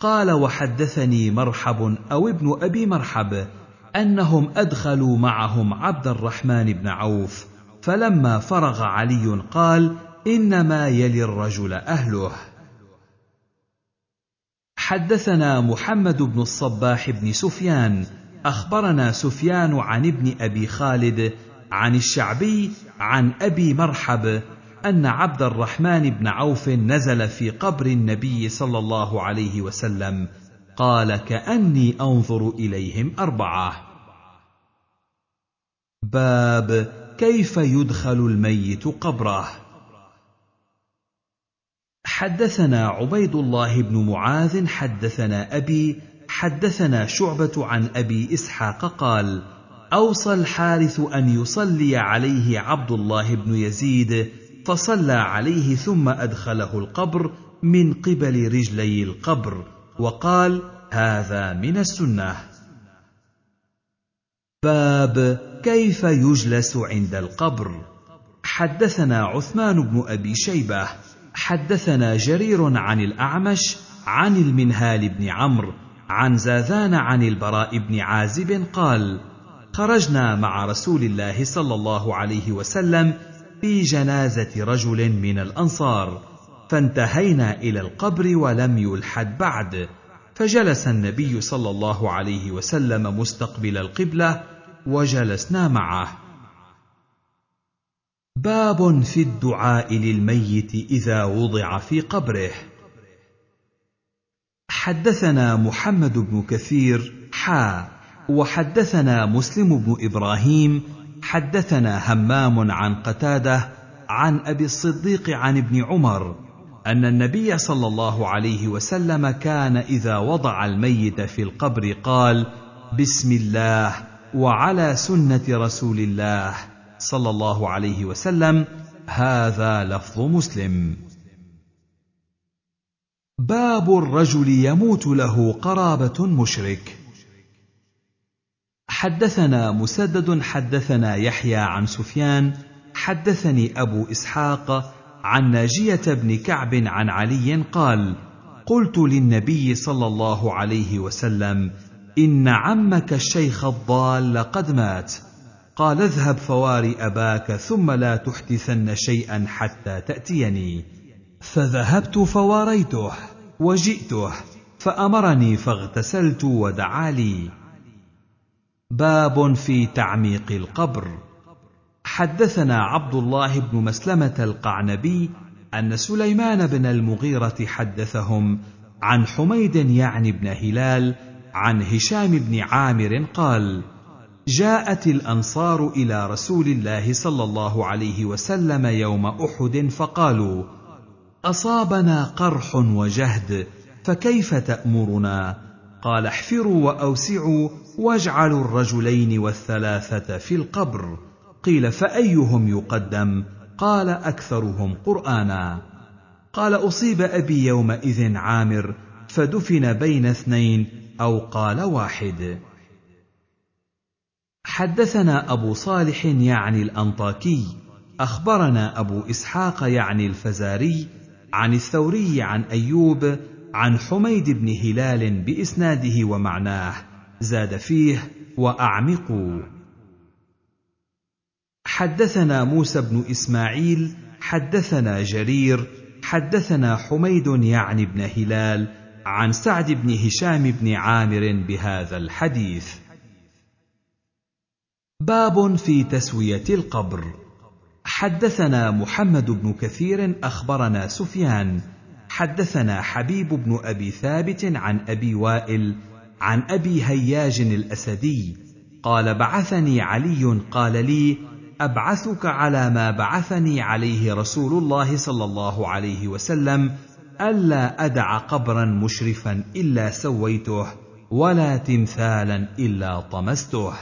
قال وحدثني مرحب أو ابن أبي مرحب أنهم أدخلوا معهم عبد الرحمن بن عوف فلما فرغ علي قال إنما يلي الرجل أهله. حدثنا محمد بن الصباح بن سفيان أخبرنا سفيان عن ابن أبي خالد عن الشعبي عن أبي مرحب أن عبد الرحمن بن عوف نزل في قبر النبي صلى الله عليه وسلم قال كأني أنظر إليهم أربعة. باب كيف يدخل الميت قبره. حدثنا عبيد الله بن معاذ حدثنا أبي حدثنا شعبة عن أبي إسحاق قال أوصى الحارث أن يصلي عليه عبد الله بن يزيد فصلى عليه ثم أدخله القبر من قبل رجلي القبر وقال هذا من السنة. باب كيف يجلس عند القبر. حدثنا عثمان بن أبي شيبة حدثنا جرير عن الأعمش عن المنهال بن عمرو عن زاذان عن البراء بن عازب قال خرجنا مع رسول الله صلى الله عليه وسلم في جنازة رجل من الأنصار فانتهينا إلى القبر ولم يلحد بعد فجلس النبي صلى الله عليه وسلم مستقبل القبلة وجلسنا معه. باب في الدعاء للميت إذا وضع في قبره. حدثنا محمد بن كثير حا وحدثنا مسلم بن إبراهيم حدثنا همام عن قتادة عن أبي الصديق عن ابن عمر أن النبي صلى الله عليه وسلم كان إذا وضع الميت في القبر قال بسم الله وعلى سنة رسول الله صلى الله عليه وسلم هذا لفظ مسلم. باب الرجل يموت له قرابة مشرك. حدثنا مسدد حدثنا يحيى عن سفيان حدثني أبو إسحاق عن ناجية بن كعب عن علي قال قلت للنبي صلى الله عليه وسلم إن عمك الشيخ الضال قد مات. قال اذهب فواري أباك ثم لا تحدثن شيئا حتى تأتيني. فذهبت فواريته وجئته فأمرني فاغتسلت ودعا لي. باب في تعميق القبر. حدثنا عبد الله بن مسلمة القعنبي أن سليمان بن المغيرة حدثهم عن حميد يعني بن هلال عن هشام بن عامر قال جاءت الأنصار إلى رسول الله صلى الله عليه وسلم يوم أحد فقالوا أصابنا قرح وجهد فكيف تأمرنا؟ قال احفروا وأوسعوا واجعلوا الرجلين والثلاثة في القبر. قيل فأيهم يقدم؟ قال أكثرهم قرآنا. قال أصيب أبي يومئذ عامر فدفن بين اثنين أو قال واحد. حدثنا أبو صالح يعني الأنطاكي أخبرنا أبو إسحاق يعني الفزاري عن الثوري عن أيوب عن حميد بن هلال بإسناده ومعناه. زاد فيه وأعمقوا. حدثنا موسى بن إسماعيل حدثنا جرير حدثنا حميد يعني بن هلال عن سعد بن هشام بن عامر بهذا الحديث. باب في تسوية القبر. حدثنا محمد بن كثير أخبرنا سفيان. حدثنا حبيب بن أبي ثابت عن أبي وائل عن أبي هياج الأسدي. قال بعثني علي قال لي أبعثك على ما بعثني عليه رسول الله صلى الله عليه وسلم ألا أدع قبرا مشرفا إلا سويته ولا تمثالا إلا طمسته.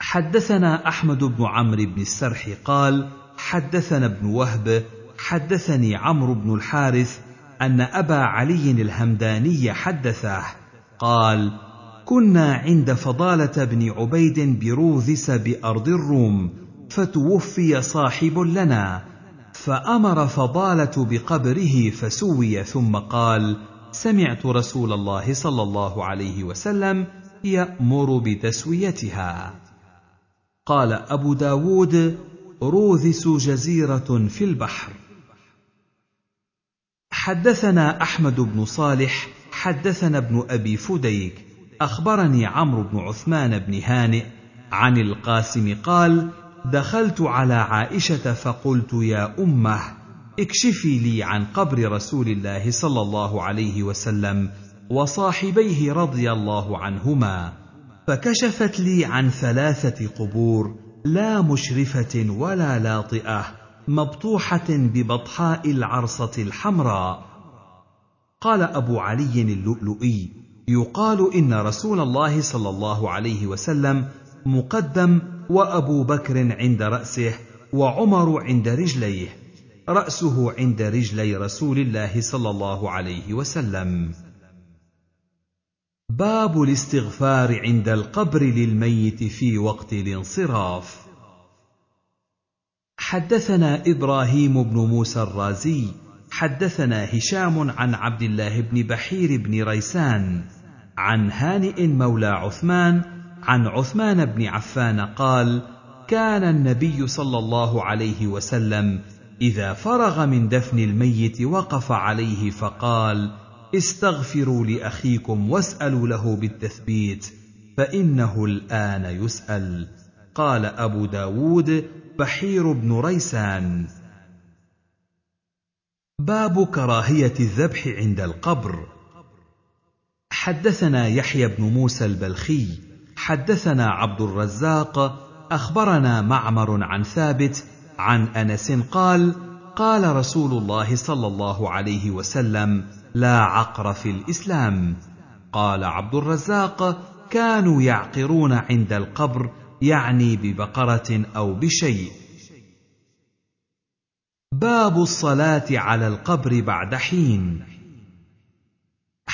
حدثنا أحمد بن عمرو بن السرح قال حدثنا ابن وهب حدثني عمرو بن الحارث أن أبا علي الهمداني حدثه قال كنا عند فضالة بن عبيد بروذس بأرض الروم فتوفي صاحب لنا فأمر فضالة بقبره فسوي ثم قال سمعت رسول الله صلى الله عليه وسلم يأمر بتسويتها قال أبو داود روذس جزيرة في البحر. حدثنا أحمد بن صالح حدثنا ابن أبي فديك أخبرني عمرو بن عثمان بن هانئ عن القاسم قال دخلت على عائشة فقلت يا أمه اكشفي لي عن قبر رسول الله صلى الله عليه وسلم وصاحبيه رضي الله عنهما فكشفت لي عن ثلاثة قبور لا مشرفة ولا لاطئة مبطوحة ببطحاء العرصة الحمراء. قال أبو علي اللؤلؤي يقال إن رسول الله صلى الله عليه وسلم مقدم وأبو بكر عند رأسه وعمر عند رجليه. رأسه عند رجلي رسول الله صلى الله عليه وسلم. باب الاستغفار عند القبر للميت في وقت الانصراف. حدثنا إبراهيم بن موسى الرازي حدثنا هشام عن عبد الله بن بحير بن ريسان عن هانئ مولى عثمان عن عثمان بن عفان قال كان النبي صلى الله عليه وسلم إذا فرغ من دفن الميت وقف عليه فقال استغفروا لأخيكم واسألوا له بالتثبيت فإنه الآن يسأل. قال أبو داود بحير بن ريسان. باب كراهية الذبح عند القبر. حدثنا يحيى بن موسى البلخي حدثنا عبد الرزاق أخبرنا معمر عن ثابت عن أنس قال قال رسول الله صلى الله عليه وسلم لا عقر في الإسلام. قال عبد الرزاق كانوا يعقرون عند القبر يعني ببقرة أو بشيء. باب الصلاة على القبر بعد حين.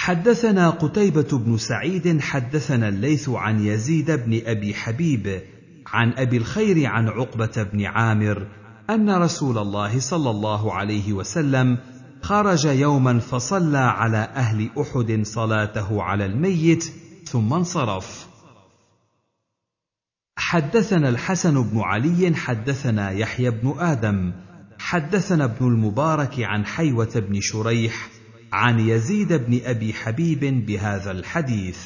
حدثنا قتيبة بن سعيد حدثنا الليث عن يزيد بن أبي حبيب عن أبي الخير عن عقبة بن عامر أن رسول الله صلى الله عليه وسلم خرج يوما فصلى على أهل أحد صلاته على الميت ثم انصرف. حدثنا الحسن بن علي حدثنا يحيى بن آدم حدثنا ابن المبارك عن حيوة بن شريح عن يزيد بن أبي حبيب بهذا الحديث.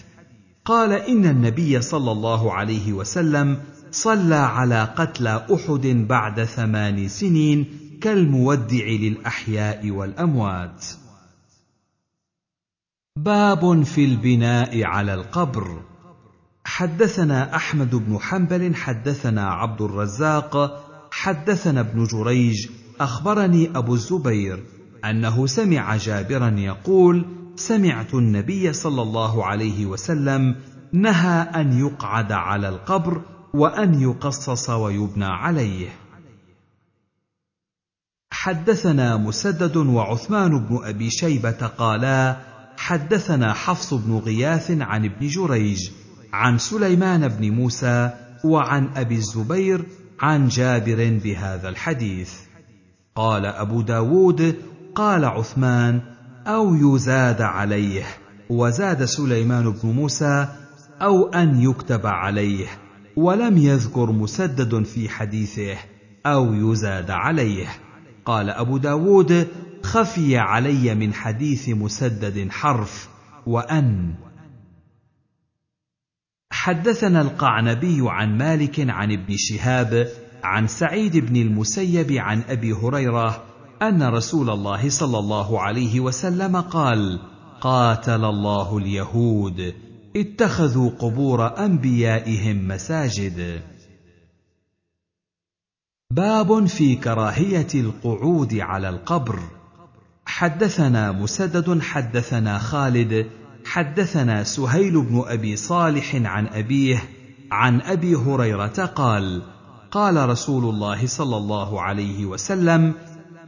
قال إن النبي صلى الله عليه وسلم صلى على قتلى أحد بعد ثمان سنين كالمودع للأحياء والأموات. باب في البناء على القبر. حدثنا أحمد بن حنبل حدثنا عبد الرزاق حدثنا ابن جريج أخبرني أبو الزبير أنه سمع جابرا يقول سمعت النبي صلى الله عليه وسلم نهى أن يقعد على القبر وأن يقصص ويبنى عليه. حدثنا مسدد وعثمان بن أبي شيبة قالا حدثنا حفص بن غياث عن ابن جريج عن سليمان بن موسى وعن أبي الزبير عن جابر بهذا الحديث. قال أبو داود قال عثمان أو يزاد عليه وزاد سليمان بن موسى أو أن يكتب عليه ولم يذكر مسدد في حديثه أو يزاد عليه. قال أبو داود خفي علي من حديث مسدد حرف وأن. حدثنا القعنبي عن مالك عن ابن شهاب عن سعيد بن المسيب عن أبي هريرة أن رسول الله صلى الله عليه وسلم قال قاتل الله اليهود. اتخذوا قبور أنبيائهم مساجد. باب في كراهية القعود على القبر. حدثنا مسدد حدثنا خالد حدثنا سهيل بن أبي صالح عن أبيه عن أبي هريرة قال قال رسول الله صلى الله عليه وسلم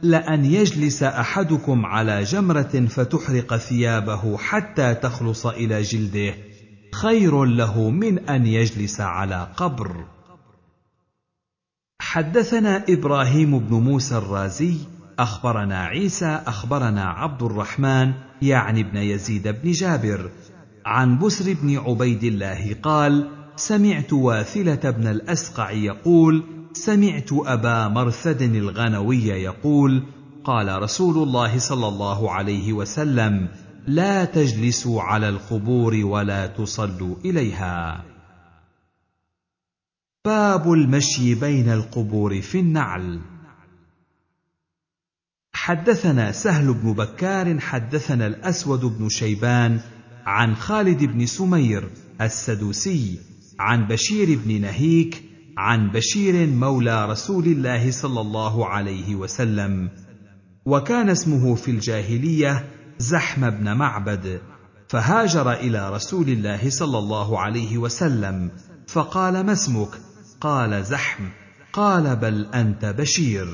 لأن يجلس أحدكم على جمرة فتحرق ثيابه حتى تخلص إلى جلده. خير له من أن يجلس على قبر. حدثنا إبراهيم بن موسى الرازي أخبرنا عيسى أخبرنا عبد الرحمن يعني ابن يزيد بن جابر. عن بسر بن عبيد الله قال سمعت واثلة بن الأسقع يقول سمعت أبا مرثد الغنوي يقول قال رسول الله صلى الله عليه وسلم لا تجلسوا على القبور ولا تصلوا إليها. باب المشي بين القبور في النعل. حدثنا سهل بن بكار حدثنا الأسود بن شيبان عن خالد بن سمير السدوسي عن بشير بن نهيك عن بشير مولى رسول الله صلى الله عليه وسلم وكان اسمه في الجاهلية زحم بن معبد فهاجر إلى رسول الله صلى الله عليه وسلم فقال ما اسمك؟ قال زحم. قال بل أنت بشير.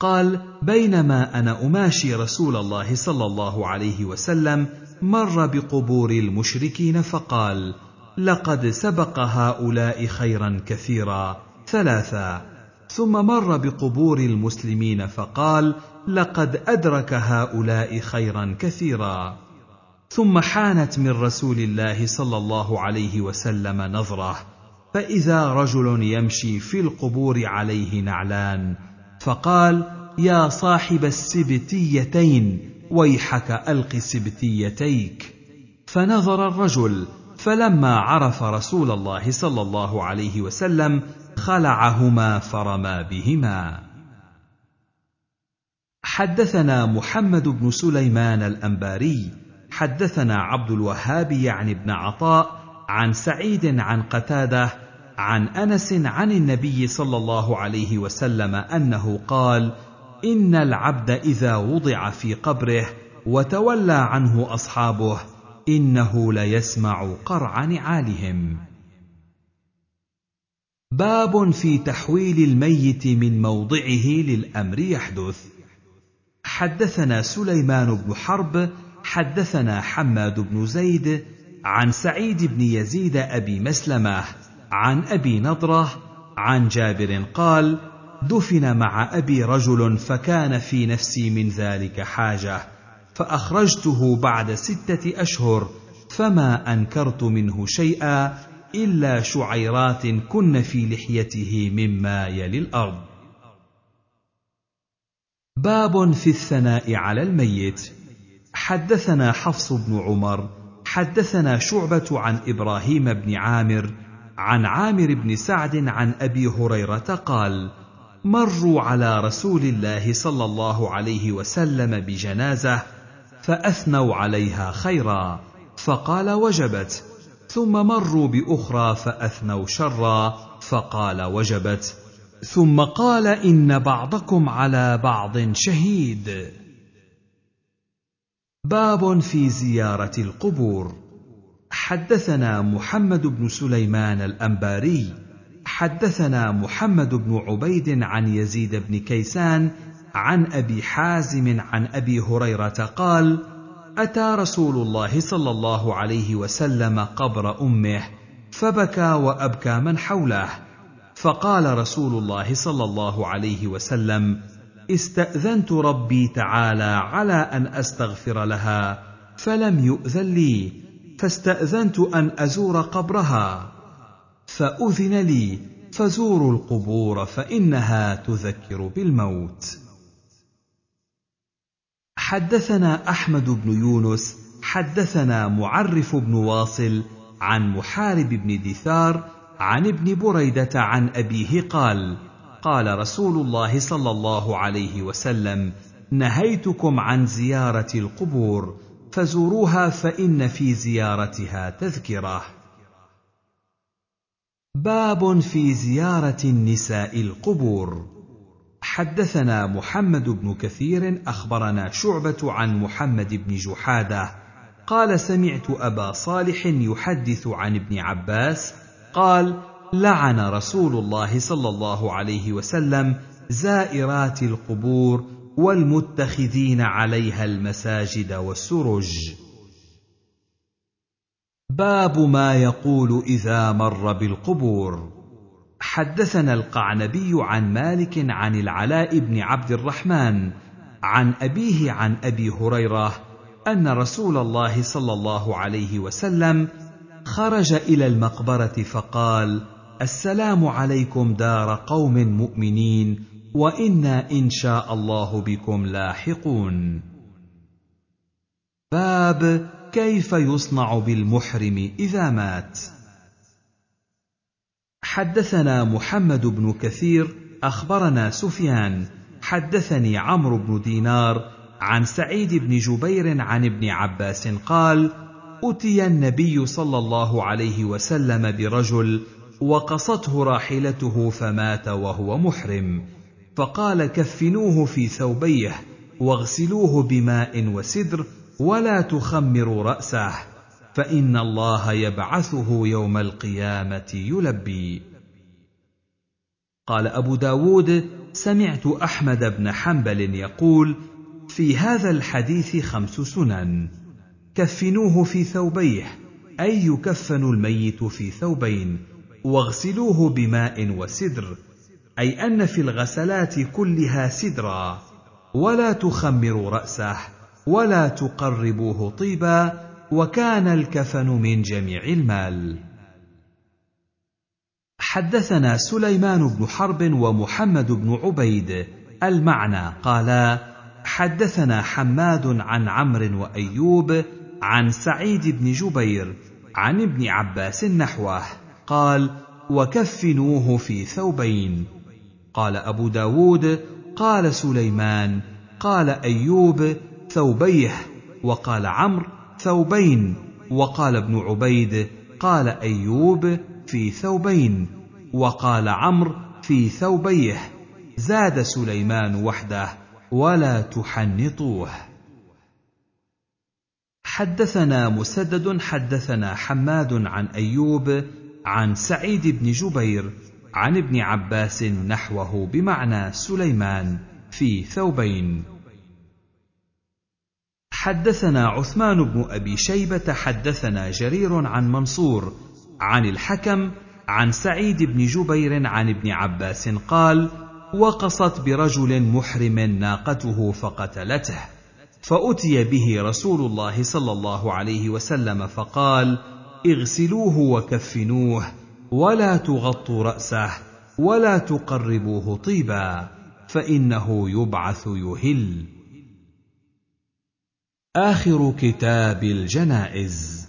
قال بينما أنا أماشي رسول الله صلى الله عليه وسلم مر بقبور المشركين فقال لقد سبق هؤلاء خيرا كثيرا. ثلاثا ثم مر بقبور المسلمين فقال لقد أدرك هؤلاء خيرا كثيرا. ثم حانت من رسول الله صلى الله عليه وسلم نظرة. فإذا رجل يمشي في القبور عليه نعلان فقال يا صاحب السبتيتين ويحك ألق سبتيتيك. فنظر الرجل فلما عرف رسول الله صلى الله عليه وسلم خلعهما فرمى بهما. حدثنا محمد بن سليمان الأنباري حدثنا عبد الوهاب يعني ابن عطاء عن سعيد عن قتادة عن أنس عن النبي صلى الله عليه وسلم أنه قال إن العبد إذا وضع في قبره وتولى عنه أصحابه إنه ليسمع قرع نعالهم. باب في تحويل الميت من موضعه للأمر يحدث. حدثنا سليمان بن حرب حدثنا حماد بن زيد عن سعيد بن يزيد أبي مسلمة عن أبي نضرة عن جابر قال دفن مع أبي رجل فكان في نفسي من ذلك حاجة. فأخرجته بعد ستة أشهر فما أنكرت منه شيئا إلا شعيرات كن في لحيته مما يلي الأرض. باب في الثناء على الميت. حدثنا حفص بن عمر حدثنا شعبة عن إبراهيم بن عامر عن عامر بن سعد عن أبي هريرة قال مروا على رسول الله صلى الله عليه وسلم بجنازة فأثنوا عليها خيرا. فقال وجبت. ثم مروا بأخرى فأثنوا شرا. فقال وجبت. ثم قال إن بعضكم على بعض شهيد. باب في زيارة القبور. حدثنا محمد بن سليمان الأنباري. حدثنا محمد بن عبيد عن يزيد بن كيسان عن أبي حازم عن أبي هريرة قال أتى رسول الله صلى الله عليه وسلم قبر أمه فبكى وأبكى من حوله. فقال رسول الله صلى الله عليه وسلم استأذنت ربي تعالى على أن أستغفر لها فلم يؤذن لي فاستأذنت أن أزور قبرها. فأذن لي فزوروا القبور فإنها تذكر بالموت. حدثنا أحمد بن يونس حدثنا معرف بن واصل عن محارب بن دثار عن ابن بريدة عن أبيه قال قال رسول الله صلى الله عليه وسلم نهيتكم عن زيارة القبور فزوروها فإن في زيارتها تذكرة. باب في زيارة النساء القبور. حدثنا محمد بن كثير أخبرنا شعبة عن محمد بن جحادة. قال سمعت أبا صالح يحدث عن ابن عباس. قال لعن رسول الله صلى الله عليه وسلم زائرات القبور والمتخذين عليها المساجد والسرج. باب ما يقول إذا مر بالقبور. حدثنا القعنبي عن مالك عن العلاء بن عبد الرحمن عن أبيه عن أبي هريرة أن رسول الله صلى الله عليه وسلم خرج إلى المقبرة فقال السلام عليكم دار قوم مؤمنين وإنا إن شاء الله بكم لاحقون. باب كيف يصنع بالمحرم إذا مات؟ حدثنا محمد بن كثير أخبرنا سفيان. حدثني عمرو بن دينار عن سعيد بن جبير عن ابن عباس قال اتي النبي صلى الله عليه وسلم برجل وقصته راحلته فمات وهو محرم فقال كفنوه في ثوبيه واغسلوه بماء وسدر ولا تخمروا رأسه. فإن الله يبعثه يوم القيامة يلبي. قال أبو داود سمعت أحمد بن حنبل يقول في هذا الحديث خمس سنن. كفنوه في ثوبيه أي يكفن الميت في ثوبين واغسلوه بماء وسدر أي أن في الغسلات كلها سدرا. ولا تخمروا رأسه ولا تقربوه طيبا وكان الكفن من جميع المال. حدثنا سليمان بن حرب ومحمد بن عبيد المعنى قالا حدثنا حماد عن عمرو وأيوب عن سعيد بن جبير عن ابن عباس نحوه قال وكفنوه في ثوبين. قال أبو داود قال سليمان قال أيوب ثوبيه. وقال عمرو ثوبين. وقال ابن عبيد قال أيوب في ثوبين. وقال عمرو في ثوبيه. زاد سليمان وحده ولا تحنطوه. حدثنا مسدد حدثنا حماد عن أيوب عن سعيد بن جبير عن ابن عباس نحوه بمعنى سليمان في ثوبين. حدثنا عثمان بن أبي شيبة حدثنا جرير عن منصور عن الحكم عن سعيد بن جبير عن ابن عباس قال وقصت برجل محرم ناقته فقتلته فأتي به رسول الله صلى الله عليه وسلم فقال اغسلوه وكفنوه ولا تغطوا رأسه ولا تقربوه طيبا فإنه يبعث يهل. آخر كتاب الجنائز.